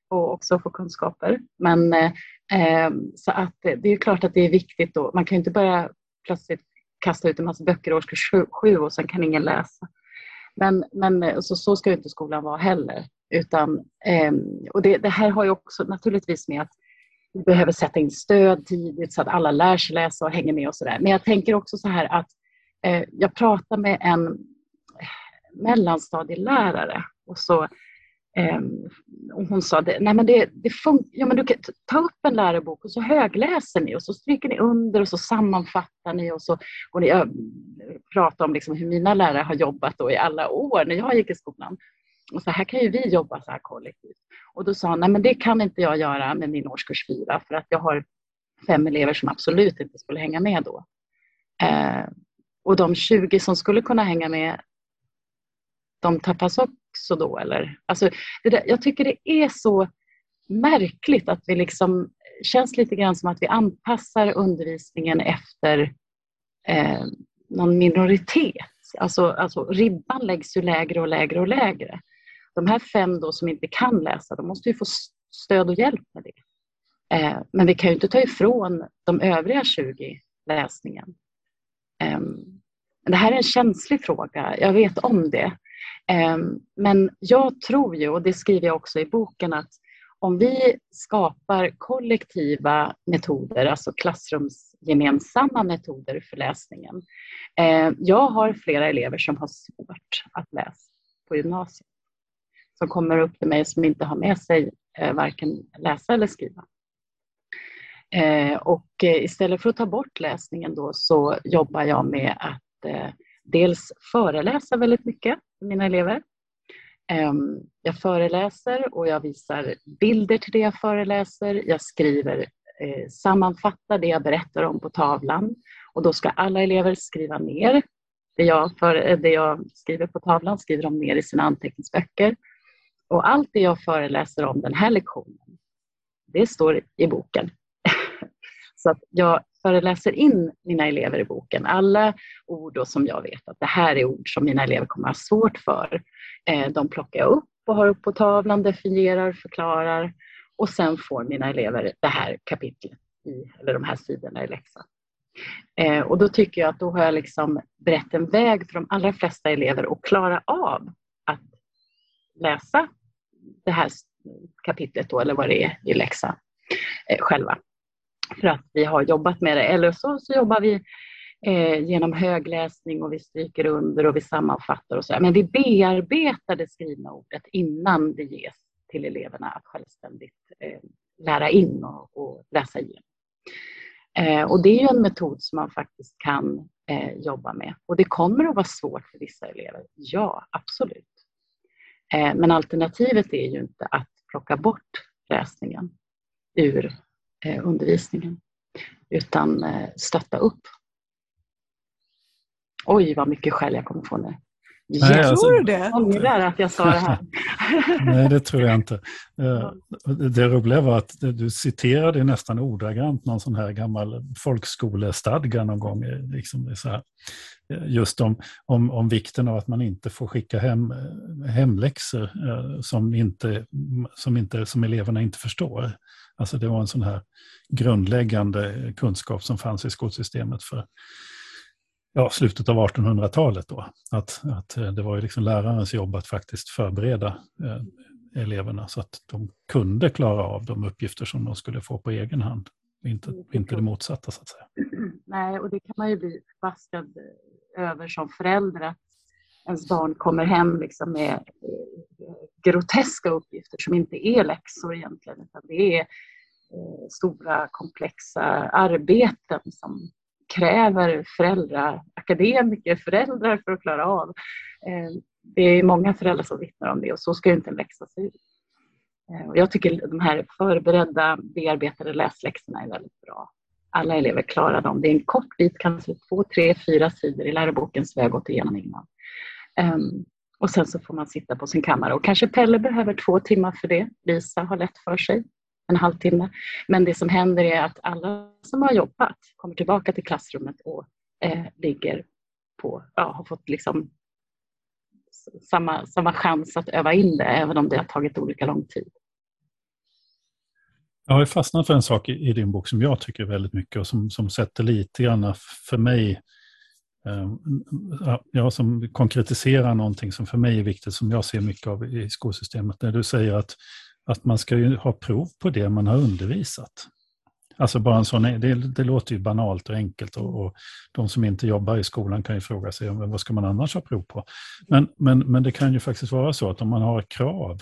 och också få kunskaper. Men eh, eh så att det är klart att det är viktigt då. Man kan ju inte börja plötsligt kasta ut en massa böcker i årskurs sju och sen kan ingen läsa. Men, men eh, så, så ska ju inte skolan vara heller. Utan, eh, och det, det, här har ju också naturligtvis med att vi behöver sätta in stöd tidigt så att alla lär sig läsa och hänger med och sådär. Men jag tänker också så här att eh, jag pratar med en eh, mellanstadielärare och så Ehm, och hon sa det, nej men det, det ja, men du kan ta upp en lärobok och så högläser ni och så stryker ni under och så sammanfattar ni och så går ni och pratar om liksom hur mina lärare har jobbat då i alla år när jag gick i skolan. Och så här kan ju vi jobba så här kollektivt. Och då sa hon nej men det kan inte jag göra med min årskurs fyra för att jag har fem elever som absolut inte skulle hänga med då. Eh, och de 20 som skulle kunna hänga med, de tappas upp också då eller? Alltså, det där, jag tycker det är så märkligt att vi liksom, känns lite grann som att vi anpassar undervisningen efter eh, någon minoritet. Alltså, alltså ribban läggs ju lägre och lägre och lägre. De här fem då som inte kan läsa, de måste ju få stöd och hjälp med det. Eh, men vi kan ju inte ta ifrån de övriga 20 läsningen. Eh, det här är en känslig fråga, jag vet om det. Ehm, men jag tror ju, och det skriver jag också i boken, att om vi skapar kollektiva metoder, alltså klassrumsgemensamma metoder för läsningen. Ehm, jag har flera elever som har svårt att läsa på gymnasiet som kommer upp till mig som inte har med sig eh, varken läsa eller skriva. Ehm, och eh, istället för att ta bort läsningen då så jobbar jag med att eh, dels föreläsa väldigt mycket mina elever. Ehm, jag föreläser och jag visar bilder till det jag föreläser. Jag skriver, eh, sammanfattar det jag berättar om på tavlan och då ska alla elever skriva ner det jag, för, eh, det jag skriver på tavlan, skriver de ner i sina anteckningsböcker. Och allt det jag föreläser om den här lektionen, det står i boken. Så att jag föreläser in mina elever i boken. Alla ord då som jag vet att det här är ord som mina elever kommer att ha svårt för. Eh, de plockar jag upp och har upp på tavlan, definierar, förklarar och sen får mina elever det här kapitlet, i, eller de här sidorna i läxan. Eh, och då tycker jag att då har jag liksom berett en väg för de allra flesta elever att klara av att läsa det här kapitlet då, eller vad det är i läxan eh, själva. För att vi har jobbat med det. Eller så, så jobbar vi eh, genom högläsning och vi stryker under och vi sammanfattar och så. Men vi bearbetar det skrivna ordet innan det ges till eleverna att självständigt eh, lära in och, och läsa igenom. Eh, och det är ju en metod som man faktiskt kan eh, jobba med. Och det kommer att vara svårt för vissa elever. Ja, absolut. Eh, men alternativet är ju inte att plocka bort läsningen ur undervisningen, utan eh, stötta upp. Oj, vad mycket skäll jag kommer få nu. Nej, jag alltså, tror du det? ångrar att jag sa det här. Nej, det tror jag inte. Eh, det roliga var att du citerade nästan ordagrant någon sån här gammal folkskolestadga någon gång. Eh, liksom så här. Eh, just om, om, om vikten av att man inte får skicka hem hemläxor som, inte, som, inte, som eleverna inte förstår. Alltså det var en sån här grundläggande kunskap som fanns i skolsystemet för ja, slutet av 1800-talet. Då. Att, att eh, det var ju liksom lärarens jobb att faktiskt förbereda eh, eleverna så att de kunde klara av de uppgifter som de skulle få på egen hand. Inte, inte det motsatta så att säga. Nej, och det kan man ju bli förbaskad över som förälder. Att ens barn kommer hem liksom med eh, groteska uppgifter som inte är läxor egentligen. Utan det är eh, stora komplexa arbeten som kräver föräldrar, akademiker, föräldrar för att klara av. Eh, det är många föräldrar som vittnar om det och så ska ju inte en läxa se ut. Jag tycker de här förberedda, bearbetade läsläxorna är väldigt bra. Alla elever klarar dem. Det är en kort bit, kanske två, tre, fyra sidor i läroboken som vi har gått igenom innan. Um, och sen så får man sitta på sin kammare och kanske Pelle behöver två timmar för det. Lisa har lätt för sig en halvtimme. Men det som händer är att alla som har jobbat kommer tillbaka till klassrummet och eh, ligger på, ja, har fått liksom samma, samma chans att öva in det, även om det har tagit olika lång tid. Jag har fastnat för en sak i, i, din bok som jag tycker väldigt mycket och som, som sätter lite grann för mig, Ehm, ja, som konkretiserar någonting som för mig är viktigt, som jag ser mycket av i skolsystemet. När du säger att att man ska ju ha prov på det man har undervisat. Alltså bara en sån, det, det låter ju banalt och enkelt och, och, de som inte jobbar i skolan kan ju fråga sig vad ska man annars ha prov på. Men, men, men det kan ju faktiskt vara så att om man har krav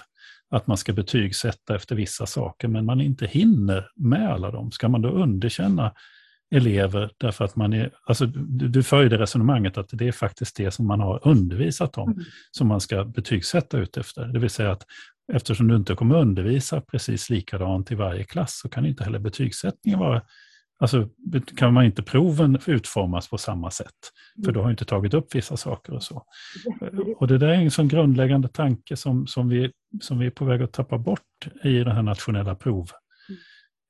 att man ska betygsätta efter vissa saker men man inte hinner med alla dem, ska man då underkänna elever därför att man är, alltså du, du för ju det resonemanget att det är faktiskt det som man har undervisat om mm. som man ska betygsätta ut efter. Det vill säga att eftersom du inte kommer undervisa precis likadant i varje klass så kan inte heller betygssättningen vara Alltså kan man inte proven utformas på samma sätt? För du har inte tagit upp vissa saker och så. Och det där är en sån grundläggande tanke som, som, vi, som vi är på väg att tappa bort i den här nationella prov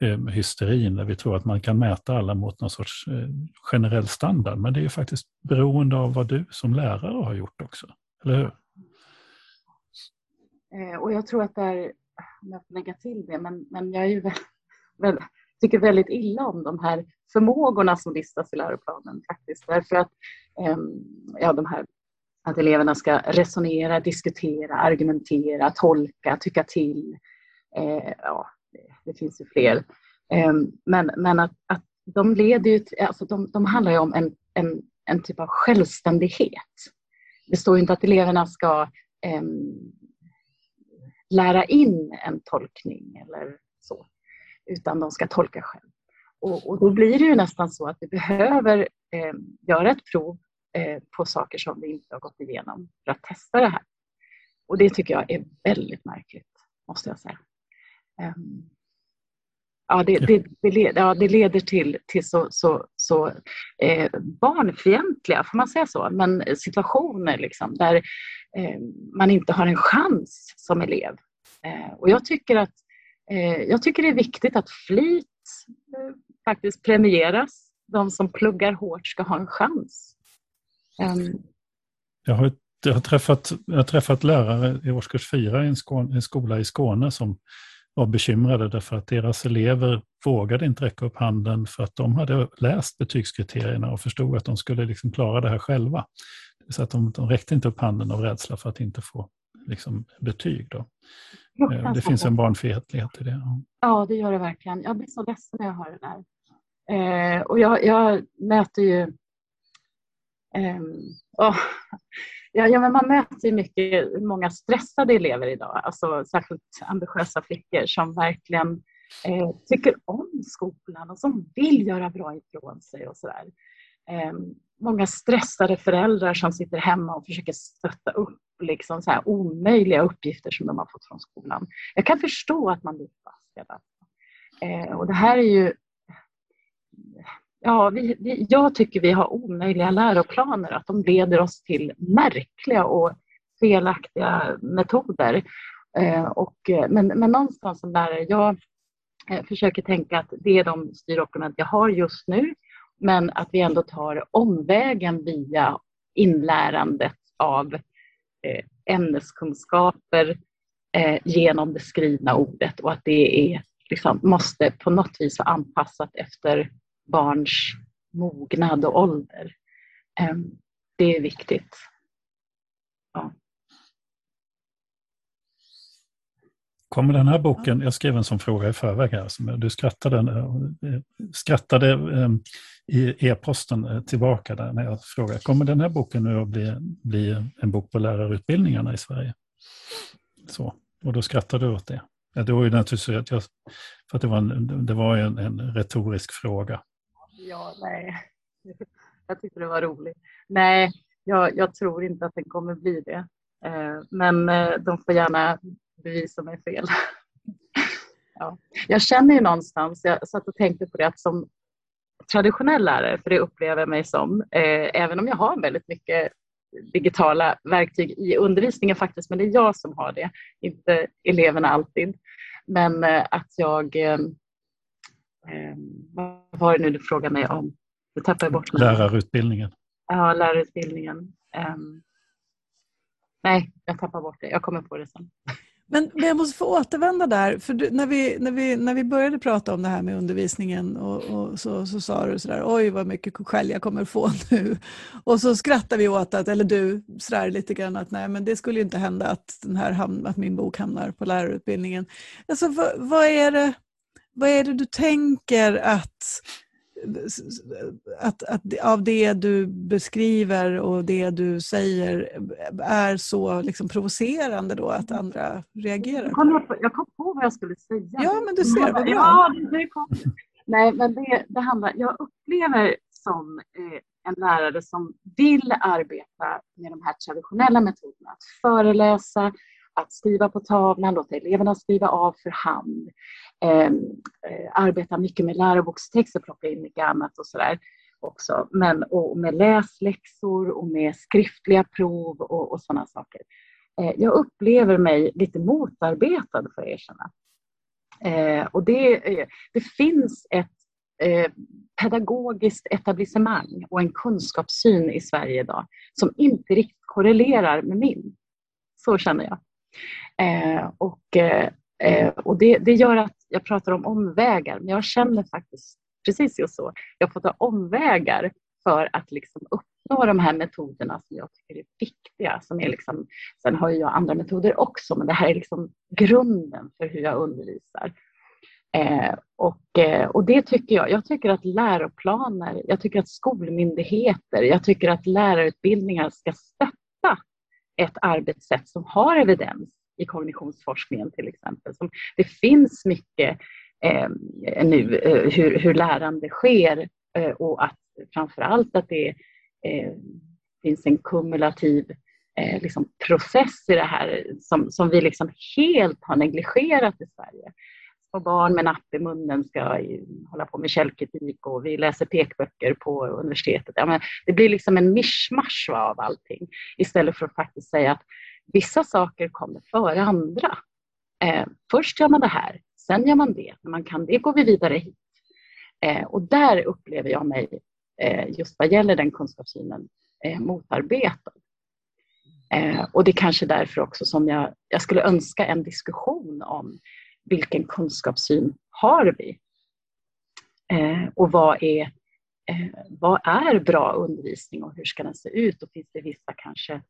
Eh, hysterin där vi tror att man kan mäta alla mot någon sorts eh, generell standard. Men det är ju faktiskt beroende av vad du som lärare har gjort också. Eller hur? Eh, och jag tror att det är, om jag får lägga till det, men, men jag är ju väl, väl, tycker väldigt illa om de här förmågorna som listas i läroplanen faktiskt. Därför att ehm, ja, de här att eleverna ska resonera, diskutera, argumentera, tolka, tycka till. Eh, ja, det, finns ju fler. Ehm, men, men att, att de leder ju till, alltså de, de handlar ju om en, en, en typ av självständighet. Det står ju inte att eleverna ska äm, lära in en tolkning eller så, utan de ska tolka själv. Och, och då blir det ju nästan så att vi behöver äm, göra ett prov eh, på saker som vi inte har gått igenom för att testa det här. Och det tycker jag är väldigt märkligt, måste jag säga. Äm, ja, det, det, det, leder, ja, det leder till, till så, så, så eh, barnfientliga, får man säga så, men situationer liksom, där eh, man inte har en chans som elev. Eh, och jag tycker, att, eh, jag tycker det är viktigt att flit eh, faktiskt premieras. de som pluggar hårt ska ha en chans. Um. Jag, har, jag, har träffat, jag har träffat lärare i årskurs fyra i en, skål, en skola i Skåne som var bekymrade därför att deras elever vågade inte räcka upp handen för att de hade läst betygskriterierna och förstod att de skulle liksom klara det här själva. Så att de, de räckte inte upp handen av rädsla för att inte få liksom, betyg. Då. Eh, det finns en barnfientlighet i det. Ja, det gör det verkligen. Jag blir så ledsen när jag hör det där. Eh, och jag, jag möter ju... Eh, oh, ja, ja, men man möter ju mycket, många stressade elever idag, alltså särskilt ambitiösa flickor som verkligen eh, tycker om skolan och som vill göra bra ifrån sig och sådär. Eh, många stressade föräldrar som sitter hemma och försöker stötta upp liksom så här omöjliga uppgifter som de har fått från skolan. Jag kan förstå att man blir fast. Eh, och det här är ju... Ja, vi, vi, jag tycker vi har omöjliga läroplaner, att de leder oss till märkliga och felaktiga metoder. Eh, och, eh, men, men någonstans som lärare, jag eh, försöker tänka att det är de styrdokument jag har just nu men att vi ändå tar omvägen via inlärandet av eh, ämneskunskaper eh, genom det skrivna ordet och att det är, liksom, måste på något vis vara anpassat efter barns mognad och ålder. Ehm, det är viktigt. Ja. Kommer den här boken, jag skrev en sån fråga i förväg här, som du skrattade, eh, skrattade ehm, i e-posten eh, tillbaka där när jag frågade, kommer den här boken nu att bli, bli en bok på lärarutbildningarna i Sverige? Så, och då skrattade du åt det. Ja, det var ju naturligtvis att jag, för att det var en, det var en, en retorisk fråga. Ja, nej. Jag tyckte det var roligt. Nej, jag, jag tror inte att den kommer bli det. Eh, men eh, de får gärna bevisa mig fel. Ja. Jag känner ju någonstans, jag satt och tänkte på det, att som traditionell lärare, för det upplever jag mig som, eh, även om jag har väldigt mycket digitala verktyg i undervisningen faktiskt, men det är jag som har det, inte eleverna alltid. Men att jag... Eh, eh vad var det nu du frågade mig om? Nu tappade jag bort mig. Lärarutbildningen. Ja, lärarutbildningen. Um, nej, jag tappar bort det. Jag kommer på det sen. Men, men jag måste få återvända där, för du, när, vi, när, vi, när vi började prata om det här med undervisningen och, och så, så sa du sådär, oj vad mycket skäll jag kommer få nu. Och så skrattade vi åt att, eller du sådär lite grann att nej men det skulle ju inte hända att, den här, att min bok hamnar på lärarutbildningen. Alltså vad, vad, är det, vad är det du tänker att att, att av det du beskriver och det du säger är så liksom provocerande då att andra reagerar? Jag kom, på, jag kom på vad jag skulle säga. Ja, men du ser, vad bra. Ja, det kom. Nej, men det, det handlar, jag upplever som eh, en lärare som vill arbeta med de här traditionella metoderna, att föreläsa, att skriva på tavlan, låta eleverna skriva av för hand, ehm, eh, arbeta mycket med lärobokstexter, plocka in mycket annat och sådär också. Men och med läsläxor och med skriftliga prov och, och sådana saker. Eh, jag upplever mig lite motarbetad, får jag erkänna. Eh, och det, eh, det finns ett eh, pedagogiskt etablissemang och en kunskapssyn i Sverige idag som inte riktigt korrelerar med min. Så känner jag. Eh, och eh, eh, och det, det gör att jag pratar om omvägar, men jag känner faktiskt precis just så. Jag får ta omvägar för att liksom uppnå de här metoderna som jag tycker är viktiga. Som är liksom, sen har jag andra metoder också, men det här är liksom grunden för hur jag undervisar. Eh, och, eh, och det tycker jag. Jag tycker att läroplaner, jag tycker att skolmyndigheter, jag tycker att lärarutbildningar ska stötta ett arbetssätt som har evidens i kognitionsforskningen till exempel. Som det finns mycket eh, nu eh, hur, hur lärande sker eh, och att framför allt att det eh, finns en kumulativ eh, liksom process i det här som, som vi liksom helt har negligerat i Sverige och barn med napp i munnen ska hålla på med källkritik och vi läser pekböcker på universitetet. Ja, men det blir liksom en mischmasch av allting istället för att faktiskt säga att vissa saker kommer före andra. Eh, först gör man det här, sen gör man det. När man kan det går vi vidare hit. Eh, och där upplever jag mig, eh, just vad gäller den kunskapssynen, eh, motarbetad. Eh, och det är kanske därför också som jag, jag skulle önska en diskussion om vilken kunskapssyn har vi? Eh, och vad är, eh, vad är bra undervisning och hur ska den se ut? Och finns det vissa kanske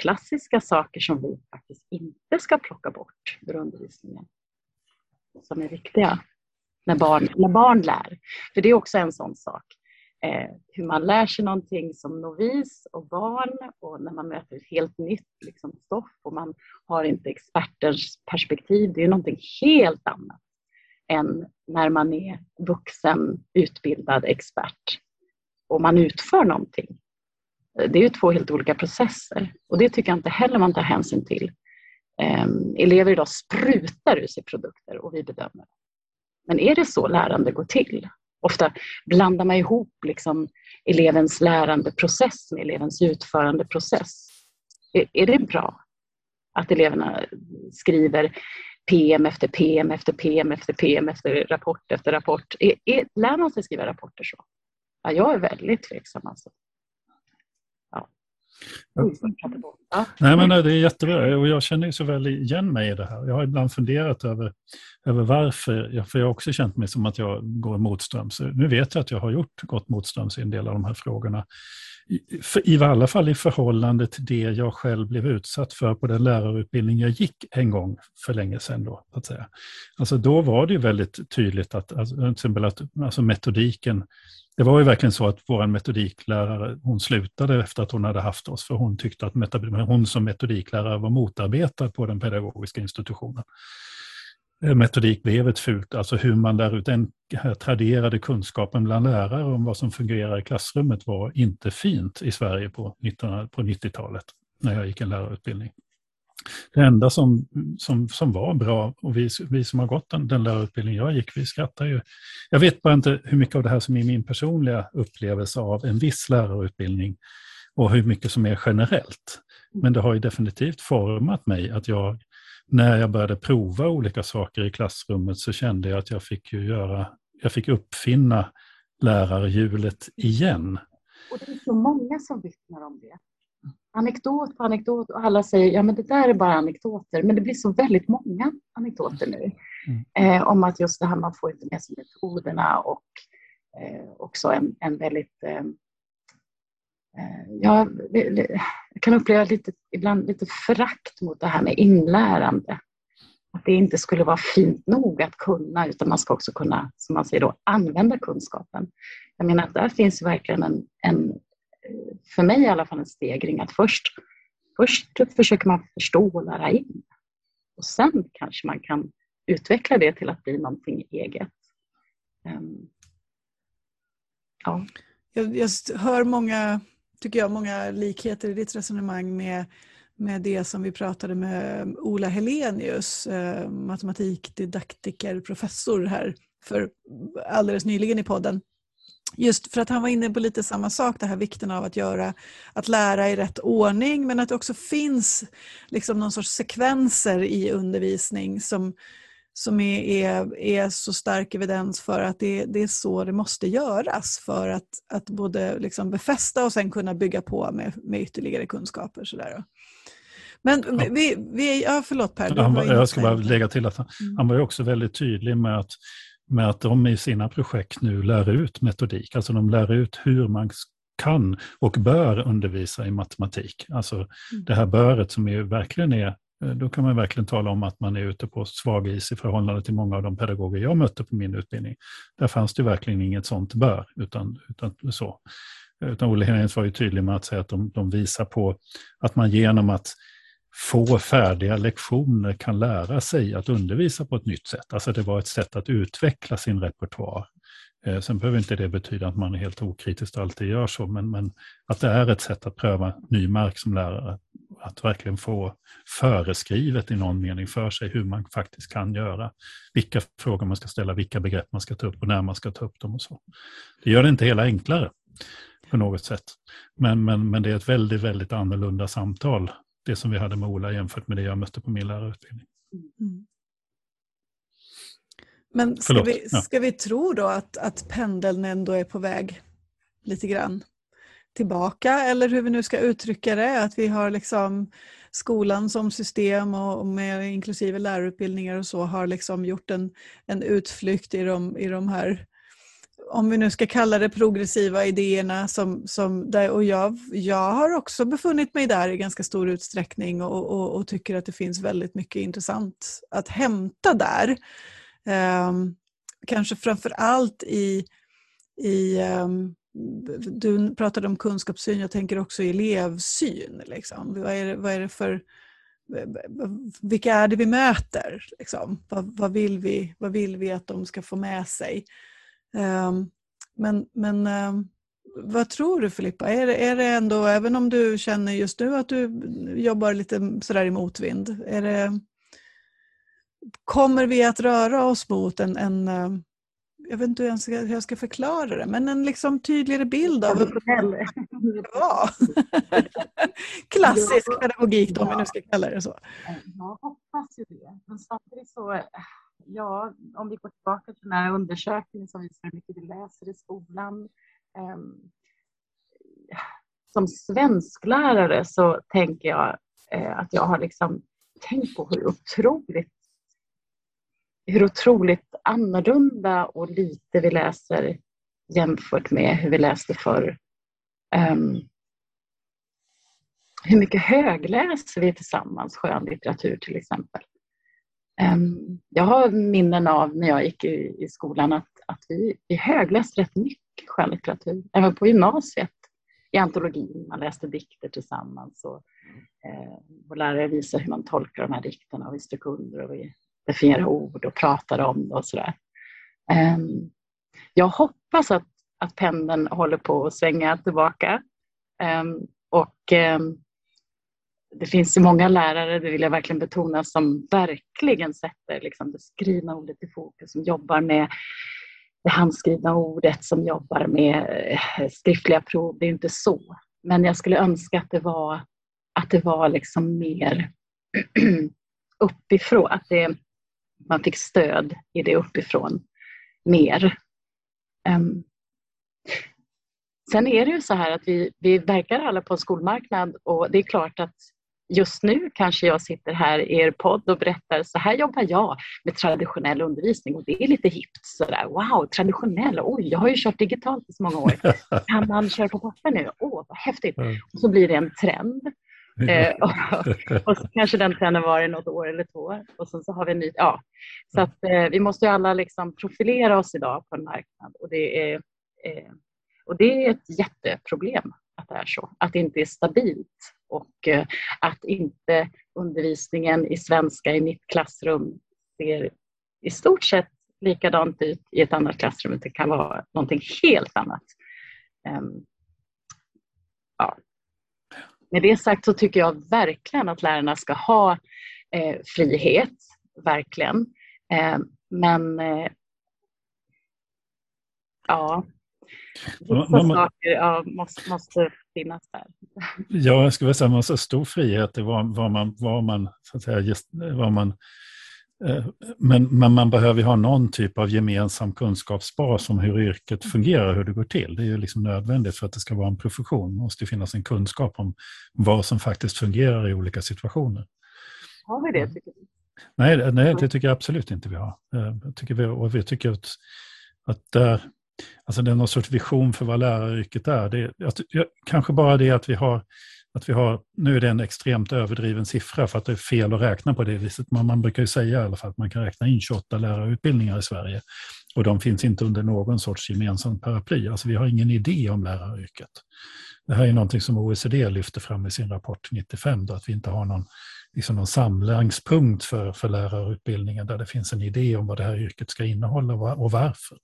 klassiska saker som vi faktiskt inte ska plocka bort ur undervisningen? Som är viktiga när barn, när barn lär. För det är också en sån sak. Eh, hur man lär sig någonting som novis och barn och när man möter ett helt nytt liksom, stoff och man har inte experters perspektiv. Det är någonting helt annat än när man är vuxen, utbildad expert och man utför någonting. Eh, det är ju två helt olika processer och det tycker jag inte heller man tar hänsyn till. Eh, elever idag sprutar ur sig produkter och vi bedömer. Men är det så lärande går till? Ofta blandar man ihop liksom elevens lärandeprocess med elevens utförandeprocess. Är, är det bra att eleverna skriver PM efter PM efter PM efter PM efter rapport efter rapport? Är, är, lär man sig skriva rapporter så? Ja, jag är väldigt tveksam. Alltså. Ja. Nej, men det är jättebra och jag känner ju så väl igen mig i det här. Jag har ibland funderat över, över varför, för jag har också känt mig som att jag går motströms. Nu vet jag att jag har gjort gått motströms i en del av de här frågorna. I, I alla fall i förhållande till det jag själv blev utsatt för på den lärarutbildning jag gick en gång för länge sedan. Då, att säga. Alltså då var det ju väldigt tydligt att, alltså, till exempel att alltså metodiken det var ju verkligen så att vår metodiklärare, hon slutade efter att hon hade haft oss, för hon tyckte att hon som metodiklärare var motarbetad på den pedagogiska institutionen. Eh, metodik blev ett fult, alltså hur man lär ut den traderade kunskapen bland lärare om vad som fungerar i klassrummet var inte fint i Sverige på 90-talet, när jag gick en lärarutbildning. Det enda som, som, som var bra, och vi, vi som har gått den, den lärarutbildning jag gick, vi skrattar ju. Jag vet bara inte hur mycket av det här som är min personliga upplevelse av en viss lärarutbildning och hur mycket som är generellt. Men det har ju definitivt format mig att jag, när jag började prova olika saker i klassrummet så kände jag att jag fick ju göra, jag fick uppfinna lärarhjulet igen. Och det är så många som vittnar om det anekdot på anekdot och alla säger ja men det där är bara anekdoter. Men det blir så väldigt många anekdoter nu mm. eh, om att just det här man får inte med sig metoderna och eh, också en, en väldigt eh, eh ja, jag kan uppleva lite, ibland lite förakt mot det här med inlärande. Att det inte skulle vara fint nog att kunna utan man ska också kunna, som man säger då, använda kunskapen. Jag menar att där finns verkligen en, en för mig i alla fall en stegring att först, först försöker man förstå och lära in. Och sen kanske man kan utveckla det till att bli någonting eget. Ehm, ja. jag, jag hör många, tycker jag, många likheter i ditt resonemang med med det som vi pratade med Ola Helenius, eh, matematikdidaktiker, professor här för alldeles nyligen i podden. Just för att han var inne på lite samma sak, det här vikten av att, göra, att lära i rätt ordning men att det också finns liksom någon sorts sekvenser i undervisning som, som är, är, är så stark evidens för att det, det är så det måste göras för att, att både liksom befästa och sen kunna bygga på med, med ytterligare kunskaper. Sådär. Men vi, vi, ja, förlåt Per. Han jag ska bara lägga till att han, mm. han var också väldigt tydlig med att med att de i sina projekt nu lär ut metodik, alltså de lär ut hur man kan och bör undervisa i matematik. Alltså mm. det här böret som är, verkligen är, eh, då kan man verkligen tala om att man är ute på svag is i förhållande till många av de pedagoger jag mötte på min utbildning. Där fanns det verkligen inget sånt bör, utan, utan så. Utan Olle Henriks var ju tydlig med att säga att de, de visar på att man genom att få färdiga lektioner kan lära sig att undervisa på ett nytt sätt. Alltså det var ett sätt att utveckla sin repertoar. Eh, sen behöver inte det betyda att man är helt okritiskt alltid gör så, men, men att det är ett sätt att pröva ny mark som lärare. Att verkligen få föreskrivet i någon mening för sig hur man faktiskt kan göra. Vilka frågor man ska ställa, vilka begrepp man ska ta upp och när man ska ta upp dem och så. Det gör det inte hela enklare på något sätt. Men, men, men det är ett väldigt, väldigt annorlunda samtal det som vi hade med Ola jämfört med det jag mötte på min lärarutbildning. Mm. Men ska, vi, ska vi tro då att, att pendeln ändå är på väg lite grann tillbaka eller hur vi nu ska uttrycka det, att vi har liksom skolan som system och med inklusive lärarutbildningar och så har liksom gjort en, en utflykt i de, i de här om vi nu ska kalla det progressiva idéerna som, som där, och jag, jag har också befunnit mig där i ganska stor utsträckning och, och, och tycker att det finns väldigt mycket intressant att hämta där. Um, kanske framför allt i, i um, du pratade om kunskapssyn, jag tänker också elevsyn. Liksom. Vad, är det, vad är det för, vilka är det vi möter? Liksom? Vad, vad, vill vi, vad vill vi att de ska få med sig? Um, men men um, vad tror du Filippa? Är det, är det ändå, även om du känner just nu att du jobbar lite sådär i motvind, är det, kommer vi att röra oss mot en, en jag vet inte hur jag ska, hur jag ska förklara det, men en liksom tydligare bild av hur det var. Klassisk pedagogik då, om vi nu ska kalla det så. Jag hoppas ju det. Men samtidigt så, ja, om vi går tillbaka till den här undersökningen som visar hur mycket vi läser i skolan. Ehm, som svensklärare så tänker jag eh, att jag har liksom tänkt på hur otroligt hur otroligt annorlunda och lite vi läser jämfört med hur vi läste förr. Um, hur mycket högläser vi tillsammans skönlitteratur till exempel. Ehm, jag har minnen av när jag gick i, i skolan att, att vi, vi högläste rätt mycket skönlitteratur. Även på gymnasiet i antologin. Man läste dikter tillsammans och eh, vår lärare visade hur man tolkar de här dikterna och vi strök under och vi definierade ord och pratade om det och sådär. Eh, jag hoppas att, att pendeln håller på att svänga tillbaka. eh, och ehm, det finns ju många lärare, det vill jag verkligen betona, som verkligen sätter liksom det skrivna ordet i fokus, som jobbar med det handskrivna ordet, som jobbar med eh, skriftliga prov. Det är inte så. Men jag skulle önska att det var, att det var liksom mer uppifrån, att det, man fick stöd i det uppifrån mer. Um, sen är det ju så här att vi, vi verkar alla på en skolmarknad och det är klart att just nu kanske jag sitter här i er podd och berättar så här jobbar jag med traditionell undervisning och det är lite hippt sådär. Wow, traditionell, oj, jag har ju kört digitalt i så många år. Kan man köra på papper nu? Åh, vad häftigt. Och så blir det en trend. Eh, och, och, så kanske den trenden var i något år eller två och sen så har vi en ny. Ja. Så att, eh, vi måste ju alla liksom profilera oss idag på en marknad och det, är, eh, och det är ett jätteproblem att det är så. Att det inte är stabilt och eh, att inte undervisningen i svenska i mitt klassrum ser i stort sett likadant ut i ett annat klassrum. Det kan vara någonting helt annat. Um, ja, med det sagt så tycker jag verkligen att lärarna ska ha eh, frihet, verkligen. Eh, men eh, ja, vissa saker ja, måste, måste finnas där. Ja, jag skulle säga att man har så stor frihet i vad, vad, man, vad man, så att säga, just, vad man Eh, men, men, man behöver ha någon typ av gemensam kunskapsbas om hur yrket fungerar, hur det går till. Det är ju liksom nödvändigt för att det ska vara en profession. Det måste finnas en kunskap om vad som faktiskt fungerar i olika situationer. Har vi det, tycker du? Nej, nej, det tycker jag absolut inte vi har. Eh, jag tycker vi, och vi tycker att, att där, alltså det är någon sorts vision för vad läraryrket är. Det, att, kanske bara det att vi har att vi har, nu är det en extremt överdriven siffra för att det är fel att räkna på det viset. Man, man brukar ju säga i alla fall att man kan räkna in 28 lärarutbildningar i Sverige. Och de finns inte under någon sorts gemensam paraply. Alltså vi har ingen idé om läraryrket. Det här är någonting som OECD lyfter fram i sin rapport 95, då, att vi inte har någon, liksom någon samlingspunkt för, för lärarutbildningen där det finns en idé om vad det här yrket ska innehålla och varför.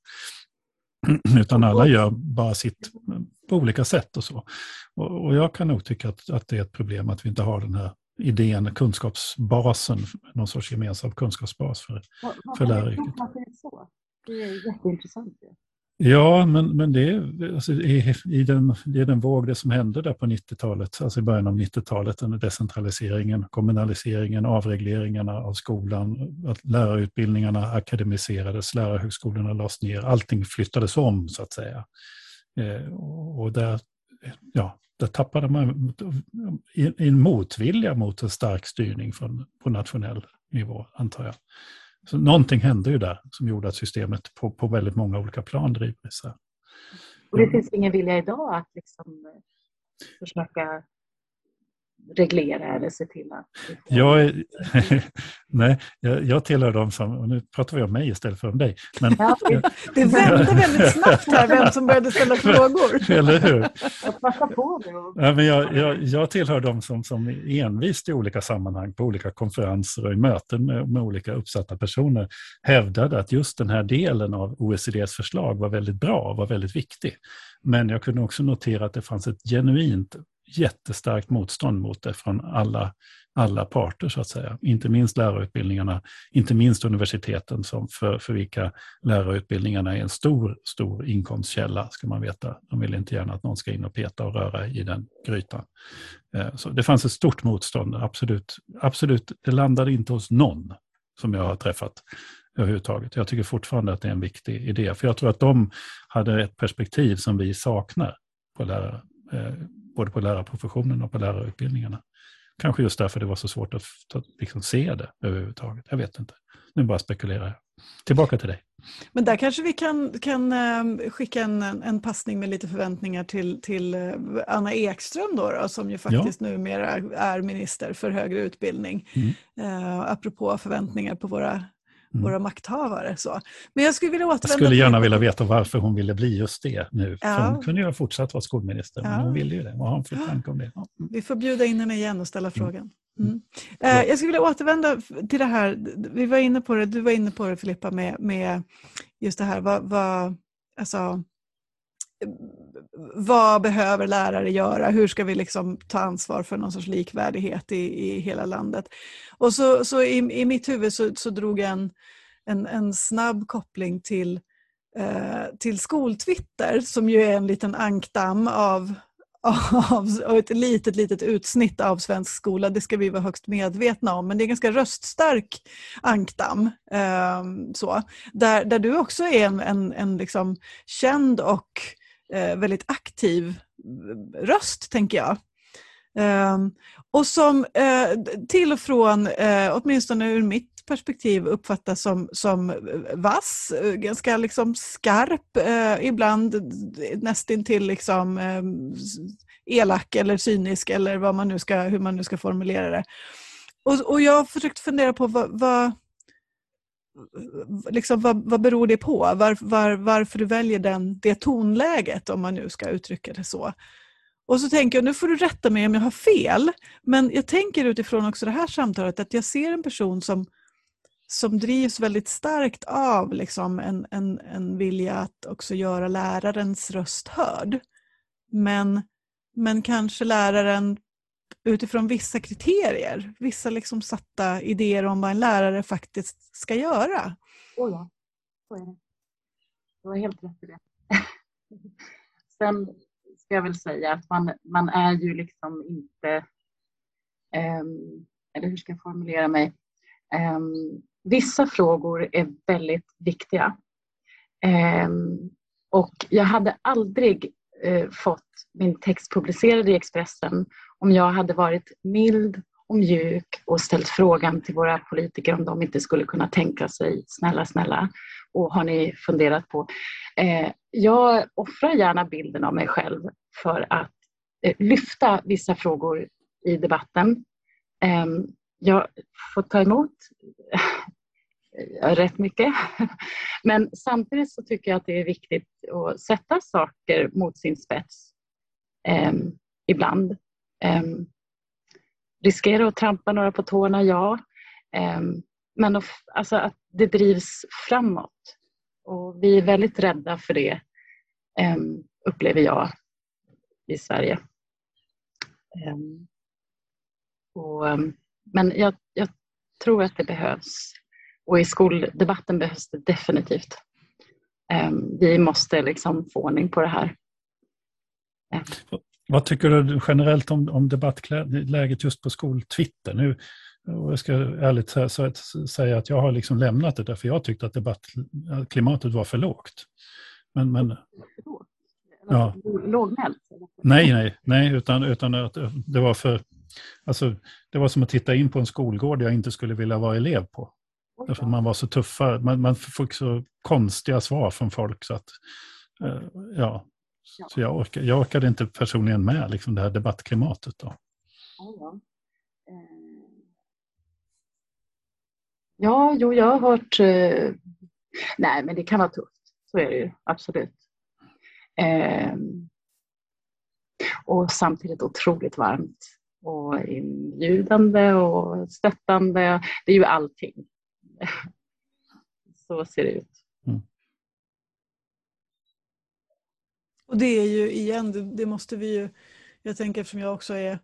Utan alla gör bara sitt på olika sätt och så. Och, och jag kan nog tycka att, att det är ett problem att vi inte har den här idén, kunskapsbasen, någon sorts gemensam kunskapsbas för, för läraryrket. Det är så? Det är jätteintressant. Ja, men, men det, är, alltså, i, i den, i den våg det som hände där på 90-talet, alltså i början av 90-talet, den decentraliseringen, kommunaliseringen, avregleringarna av skolan, att lärarutbildningarna akademiserades, lärarhögskolorna lades ner, allting flyttades om så att säga. Eh, och där, ja, där tappade man en motvilja mot en stark styrning från, på nationell nivå, antar jag. Så någonting hände ju där som gjorde att systemet på, på väldigt många olika plan driver isär. Och det finns ingen vilja idag att liksom försöka reglera eller se till att... Jag, är, nej, jag, jag tillhör dem som, och nu pratar vi om mig istället för om dig. Men, ja, det vände väldigt snabbt här vem som började ställa frågor. Eller hur? Jag passar på. Ja, men jag, jag, jag tillhör dem som, som envist i olika sammanhang, på olika konferenser och i möten med, med olika uppsatta personer hävdade att just den här delen av OECDs förslag var väldigt bra och var väldigt viktig. Men jag kunde också notera att det fanns ett genuint jättestarkt motstånd mot det från alla, alla parter, så att säga. Inte minst lärarutbildningarna, inte minst universiteten som för, för vilka lärarutbildningarna är en stor, stor inkomstkälla, ska man veta. De vill inte gärna att någon ska in och peta och röra i den grytan. Eh, så det fanns ett stort motstånd, absolut. absolut. Det landade inte hos någon som jag har träffat överhuvudtaget. Jag tycker fortfarande att det är en viktig idé, för jag tror att de hade ett perspektiv som vi saknar på lärare både på lärarprofessionen och på lärarutbildningarna. Kanske just därför det var så svårt att, att liksom se det överhuvudtaget. Jag vet inte. Nu bara spekulerar jag. Tillbaka till dig. Men där kanske vi kan, kan uh, skicka en, en passning med lite förväntningar till, till uh, Anna Ekström då, då, som ju faktiskt ja. numera är minister för högre utbildning. Mm. Uh, apropå förväntningar på våra. Våra makthavare. Så. Men jag skulle vilja återvända Jag skulle gärna vilja veta varför hon ville bli just det nu. Ja. För hon kunde ju ha fortsatt vara skolminister, ja. men hon ville ju det. Vad har hon för tanke om det? Ja. Vi får bjuda in henne igen och ställa mm. frågan. Mm. Eh, jag skulle vilja återvända till det här, vi var inne på det, du var inne på det Filippa, med, med just det här, vad, vad, alltså, vad behöver lärare göra? Hur ska vi liksom ta ansvar för någon sorts likvärdighet i, i hela landet? Och så, så i, i mitt huvud så, så drog jag en, en, en snabb koppling till, eh, till skoltwitter som ju är en liten ankdamm av, av, och ett litet, litet utsnitt av svensk skola. Det ska vi vara högst medvetna om. Men det är en ganska röststark ankdamm. Eh, så, där, där du också är en, en, en liksom känd och eh, Eh, väldigt aktiv eh, röst, tänker jag. Eh, och som eh, till och från, eh, åtminstone ur mitt perspektiv, uppfattas som, som eh, vass, ganska liksom skarp, eh, ibland nästintill liksom, ehm, elak eller cynisk eller vad man nu ska, hur man nu ska formulera det. Och, och jag har försökt fundera på vad, vad liksom, vad, vad beror det på? Var, var, varför du väljer den, det tonläget, om man nu ska uttrycka det så. Och så tänker jag, nu får du rätta mig om jag har fel, men jag tänker utifrån också det här samtalet att jag ser en person som, som drivs väldigt starkt av liksom en, en, en vilja att också göra lärarens röst hörd. Men, men kanske läraren utifrån vissa kriterier, vissa liksom satta idéer om vad en lärare faktiskt ska göra. Oh ja, så är det. Du har helt rätt i det. Sen ska jag väl säga att man, man är ju liksom inte, um, eller hur ska jag formulera mig? Um, vissa frågor är väldigt viktiga. Um, och jag hade aldrig uh, fått min text publicerad i Expressen om jag hade varit mild och mjuk och ställt frågan till våra politiker om de inte skulle kunna tänka sig, snälla, snälla, och har ni funderat på? Eh, jag offrar gärna bilden av mig själv för att eh, lyfta vissa frågor i debatten. Eh, jag får ta emot eh, rätt mycket. Men samtidigt så tycker jag att det är viktigt att sätta saker mot sin spets eh, ibland. Ehm, um, riskerar att trampa några på tårna, ja. Um, men att, alltså att det drivs framåt. Och vi är väldigt rädda för det, um, upplever jag, i Sverige. Och, men jag, jag tror att det behövs. Och i skoldebatten behövs det definitivt. um, vi måste liksom få ordning på det här. Vad tycker du generellt om, om debattläget just på skoltwitter? Nu, och jag ska ärligt säga att jag har liksom lämnat det därför jag tyckte att debattklimatet var för lågt. Men, men, ja. Lågmält? Nej, nej, nej utan, utan att det var för... Alltså, det var som att titta in på en skolgård jag inte skulle vilja vara elev på. Därför att man var så tuffa, man, man fick så konstiga svar från folk så att, uh, ja. Så jag, orkar, jag orkade inte personligen med liksom det här debattklimatet. Då. Ja, ja. Eh, jo, jag har hört... Eh, nej, men det kan vara tufft. Så är det ju, absolut. Eh, och samtidigt otroligt varmt och inbjudande och stöttande. Det är ju allting. Så ser det ut. Mm. Och det är ju igen, det, det, måste vi ju, jag tänker eftersom jag också är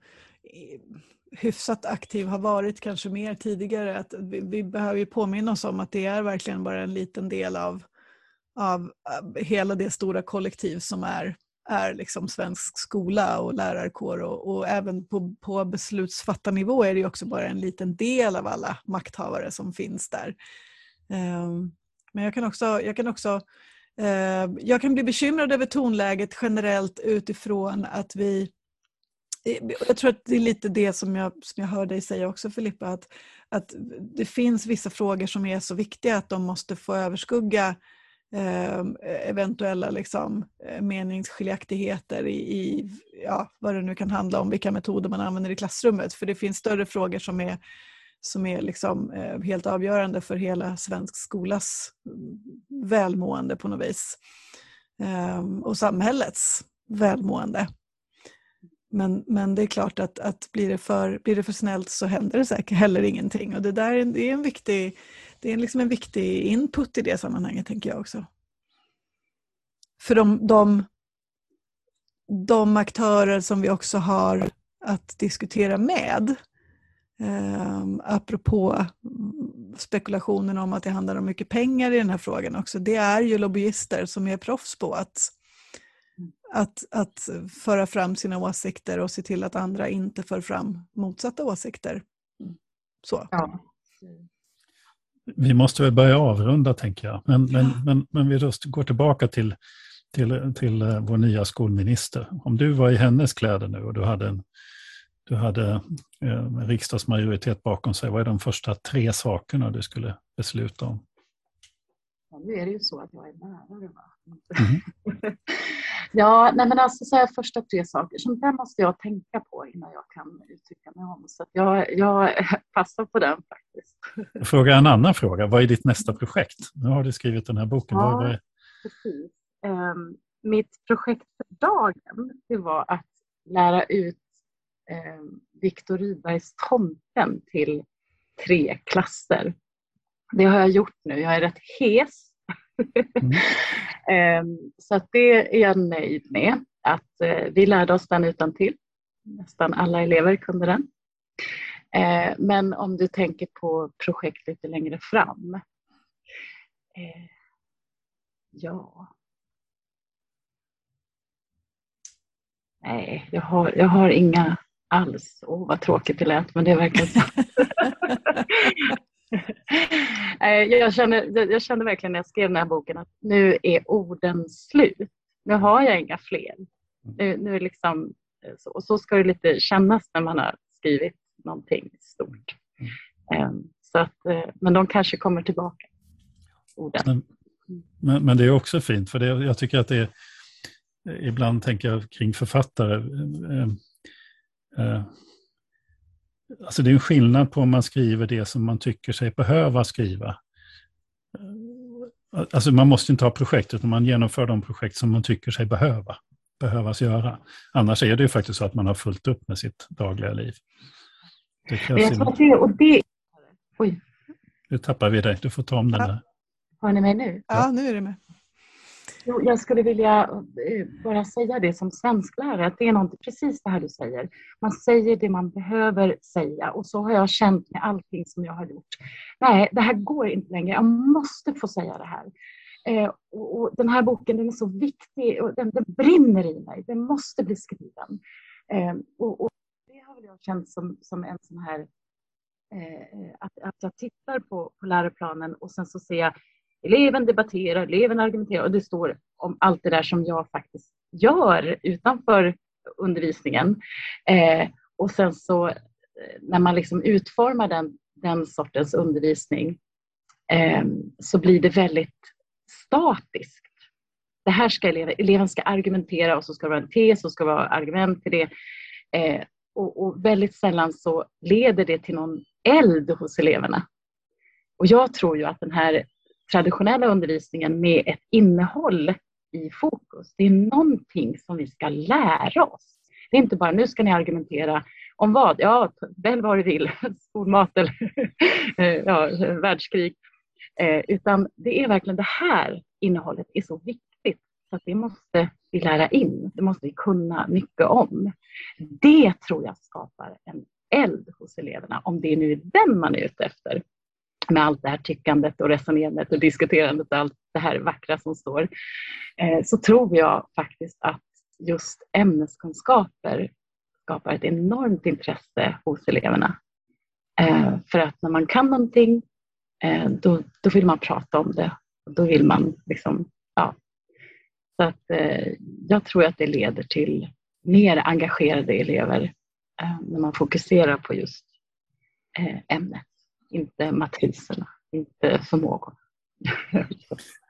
hyfsat aktiv, har varit kanske mer tidigare, att vi, vi behöver ju påminna oss om att det är verkligen bara en liten del av, av hela det stora kollektiv som är är liksom svensk skola och lärarkår och, och även på, på beslutsfattarnivå är det också bara en liten del av alla makthavare som finns där. Um, men jag kan också, jag kan också Eh, jag kan bli bekymrad över tonläget generellt utifrån att vi eh, jag tror att det är lite det som jag, som jag hör dig säga också Filippa, att, att det finns vissa frågor som är så viktiga att de måste få överskugga eh, eventuella liksom, eh, meningsskiljaktigheter i, i ja, vad det nu kan handla om, vilka metoder man använder i klassrummet. För det finns större frågor som är, som är liksom, eh, helt avgörande för hela svensk skolas mm, välmående på något vis. Ehm, och samhällets välmående. Men, men det är klart att, att blir, det för, blir det för snällt så händer det säkert heller ingenting. Och det där är, det är en viktig det är liksom en viktig input i det sammanhanget, tänker jag också. För de, de, de aktörer som vi också har att diskutera med, eh, apropå spekulationen om att det handlar om mycket pengar i den här frågan också, det är ju lobbyister som är proffs på att, att, att föra fram sina åsikter och se till att andra inte för fram motsatta åsikter. Så. Ja. Vi måste väl börja avrunda tänker jag. Men, men, men, men vi går tillbaka till, till, till eh, vår nya skolminister. Om du var i hennes kläder nu och du hade en, du hade eh, riksdagsmajoritet bakom sig, vad är de första tre sakerna du skulle besluta om? Ja, nu är det ju så att jag är lärare. Va? Mm. ja, nej men alltså så här, första tre saker, som där måste jag tänka på innan jag kan uttrycka mig om. Så jag, jag passar på den faktiskt. Jag frågar en annan fråga. Vad är ditt nästa projekt? Nu har du skrivit den här boken. Ja, Vad är... precis. Um, mitt projekt för dagen det var att lära ut um, Viktor Rydbergs Tomten till tre klasser. Det har jag gjort nu. Jag är rätt hes Mm. Ehm, så att det är jag nöjd med, att eh, vi lärde oss den utan till. Nästan alla elever kunde den. Ehm, men om du tänker på projekt lite längre fram. Eh, ja. Nej, jag har, jag har inga alls. Åh, oh, vad tråkigt det lät, men det är verkligen så. jag, känner, jag kände verkligen när jag skrev den här boken att nu är orden slut. Nu har jag inga fler. Nu, nu är liksom, så, och så ska det lite kännas när man har skrivit någonting stort. Mm. Så att, eh, men de kanske kommer tillbaka, orden. Men, men, men det är också fint, för det, jag tycker att det är, ibland tänker jag kring författare, eh, eh, Alltså det är en skillnad på om man skriver det som man tycker sig behöva skriva. Alltså man måste inte ha projekt, utan man genomför de projekt som man tycker sig behöva, behövas göra. Annars är det ju faktiskt så att man har fullt upp med sitt dagliga liv. Det jag tror att det, och det... Oj. Nu tappar vi dig, du får ta om den där. Hör ni mig nu? Ja, nu är det med. Jag skulle vilja eh, bara säga det som svensklärare, att det är något, precis det här du säger. Man säger det man behöver säga och så har jag känt med allting som jag har gjort. Nej, det här går inte längre. Jag måste få säga det här. Eh, och, och, den här boken den är så viktig och den, den brinner i mig. Den måste bli skriven. Eh, och, och, det har väl jag känt som, som en sån här eh, eh att, att jag tittar på, på läroplanen och sen så ser jag eleven debatterar, eleven argumenterar och det står om allt det där som jag faktiskt gör utanför undervisningen. Eh, och sen så eh, när man liksom utformar den, den sortens undervisning eh, så blir det väldigt statiskt. Det här ska eleven, eleven ska argumentera och så ska det vara en tes och ska vara argument till det. Eh, och, och, väldigt sällan så leder det till någon eld hos eleverna. Och jag tror ju att den här traditionella undervisningen med ett innehåll i fokus, det är någonting som vi ska lära oss. Det är inte bara nu ska ni argumentera om vad? Ja, välj vad du vill, skolmat eller eh, ja, världskrig. Eh, utan det är verkligen det här innehållet är så viktigt så att det måste vi lära in. Det måste vi kunna mycket om. Det tror jag skapar en eld hos eleverna, om det nu är den man är ute efter med allt det här tyckandet och resonerandet och diskuterandet och allt det här vackra som står, eh, så tror jag faktiskt att just ämneskunskaper skapar ett enormt intresse hos eleverna. Eh, för att när man kan någonting, eh, då, då vill man prata om det. Då vill man liksom, ja. Så att jag tror att det leder till mer engagerade elever när man fokuserar på just ämnet inte matriserna, inte förmågor.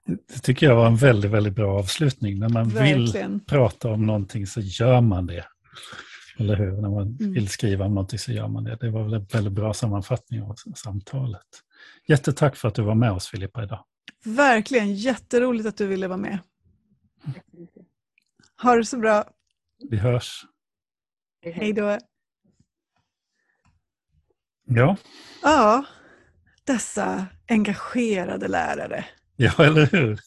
Det tycker jag var en väldigt, väldigt bra avslutning. När man Verkligen. vill prata om någonting så gör man det. Eller hur? När man mm. vill skriva om någonting så gör man det. Det var väl en väldigt bra sammanfattning av samtalet. Jättetack för att du var med oss Filippa idag. Verkligen, jätteroligt att du ville vara med. Ha det så bra. Vi hörs. Hej då. Ja. Ja, dessa engagerade lärare. Ja, eller hur?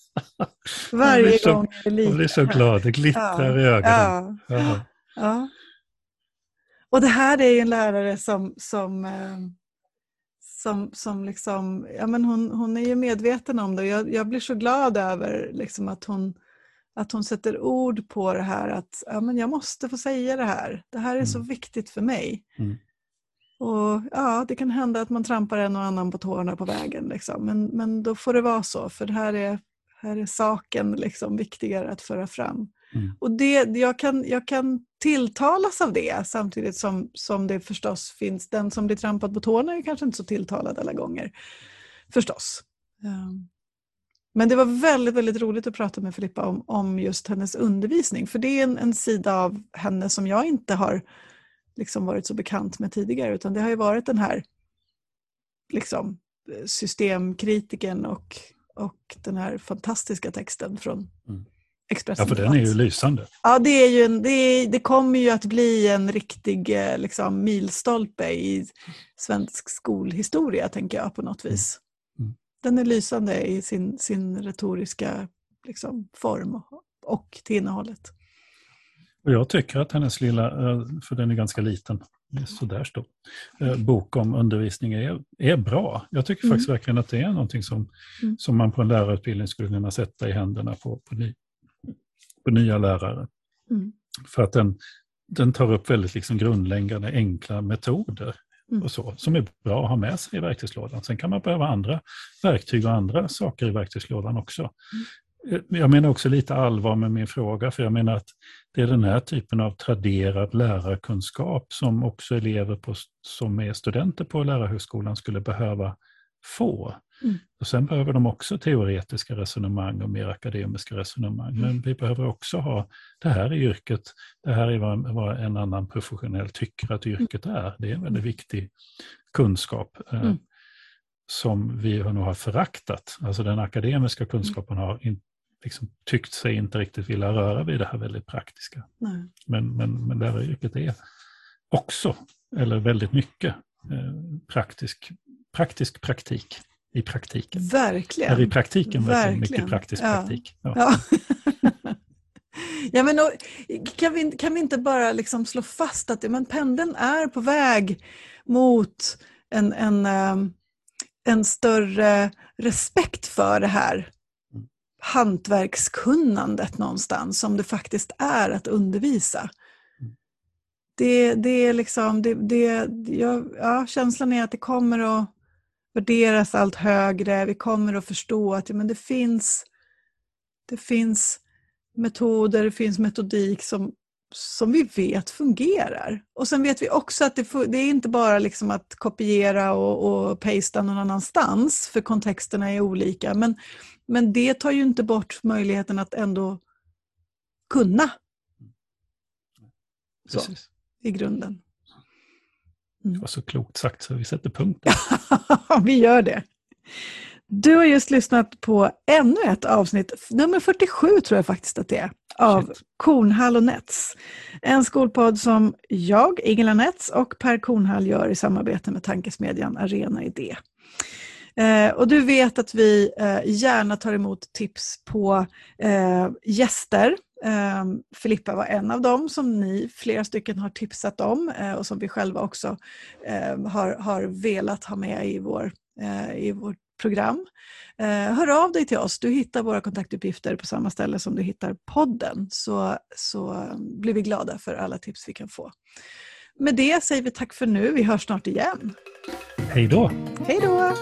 Varje så, gång är lika. Jag blir så glad, det glittrar ja. i ögonen. Ja. Ja. ja. Och det här är ju en lärare som, som, eh, som, som liksom, ja men hon, hon är ju medveten om det. Jag, jag blir så glad över liksom att, hon, att hon sätter ord på det här att ja, men jag måste få säga det här. Det här är mm. så viktigt för mig. Mm. Och ja, Det kan hända att man trampar en och annan på tårna på vägen. Liksom. Men, men då får det vara så, för här är, här är saken liksom viktigare att föra fram. Mm. Och det, jag, kan, jag kan tilltalas av det samtidigt som, som det förstås finns den som blir trampad på tårna är kanske inte så tilltalad alla gånger. Förstås. Um. Men det var väldigt, väldigt roligt att prata med Filippa om, om just hennes undervisning. För det är en, en sida av henne som jag inte har liksom varit så bekant med tidigare utan det har ju varit den här liksom, systemkritiken och, och den här fantastiska texten från mm. Expressen. Ja, för den är ju lysande. Ja, det, är ju en, det, är, det kommer ju att bli en riktig eh, liksom, milstolpe i svensk skolhistoria, tänker jag på något mm. vis. Mm. Den är lysande i sin, sin retoriska liksom, form och till innehållet. Och jag tycker att hennes lilla, eh, för den är ganska liten, sådär stor, eh, bok om undervisning är, är bra. Jag tycker mm. faktiskt verkligen att det är någonting som, mm. som man på en lärarutbildning skulle kunna sätta i händerna på, på, ny, på nya lärare. Mm. För att den, den tar upp väldigt liksom grundläggande enkla metoder mm. och så, som är bra att ha med sig i verktygslådan. Sen kan man behöva andra verktyg och andra saker i verktygslådan också. Mm. Eh, jag menar också lite allvar med min fråga, för jag menar att det är den här typen av traderad lärarkunskap som också elever på, som är studenter på lärarhögskolan skulle behöva få. Mm. Och sen behöver de också teoretiska resonemang och mer akademiska resonemang. Mm. Men vi behöver också ha det här i yrket, det här är vad, vad en annan professionell tycker att yrket är. Det är en väldigt mm. viktig kunskap. Eh, mm. som vi nog har föraktat. Alltså den akademiska kunskapen har in, liksom tyckt sig inte riktigt vilja röra vid det här väldigt praktiska. Nej. Men, men, men läraryrket är också, eller väldigt mycket, eh, praktisk, praktisk praktik i praktiken. Verkligen. Eller i praktiken verkligen. mycket praktisk ja. praktik. Ja. Ja. ja men kan, vi, kan vi inte bara liksom slå fast att men pendeln är på väg mot en, en, eh, en större respekt för det här hantverkskunnandet någonstans som det faktiskt är att undervisa. Det, det är liksom, det, det, ja, ja, känslan är att det kommer att värderas allt högre. Vi kommer att förstå att men det, finns, det finns metoder, det finns metodik som, som vi vet fungerar. Och sen vet vi också att det, det är inte bara liksom att kopiera och, och pasta någon annanstans, för kontexterna är olika. Men, men det tar ju inte bort möjligheten att ändå kunna. Så, I grunden. Mm. Det var så klokt sagt så vi sätter punkt. vi gör det. Du har just lyssnat på ännu ett avsnitt, nummer 47 tror jag faktiskt att det är, av Shit. Kornhall och Nets. En skolpodd som jag, Ingela Nets och Per Kornhall gör i samarbete med tankesmedjan Arena Idé. Eh, och du vet att vi eh, gärna tar emot tips på eh, gäster. Eh, Filippa var en av dem som ni flera stycken har tipsat om eh, och som vi själva också eh, har, har velat ha med i, vår, i vårt program. hör av dig till oss. Du hittar våra kontaktuppgifter på samma ställe som du hittar podden. Så, så blir vi glada för alla tips vi kan få. Med det säger vi tack för nu. Vi hörs snart igen. Hej då! Hej då!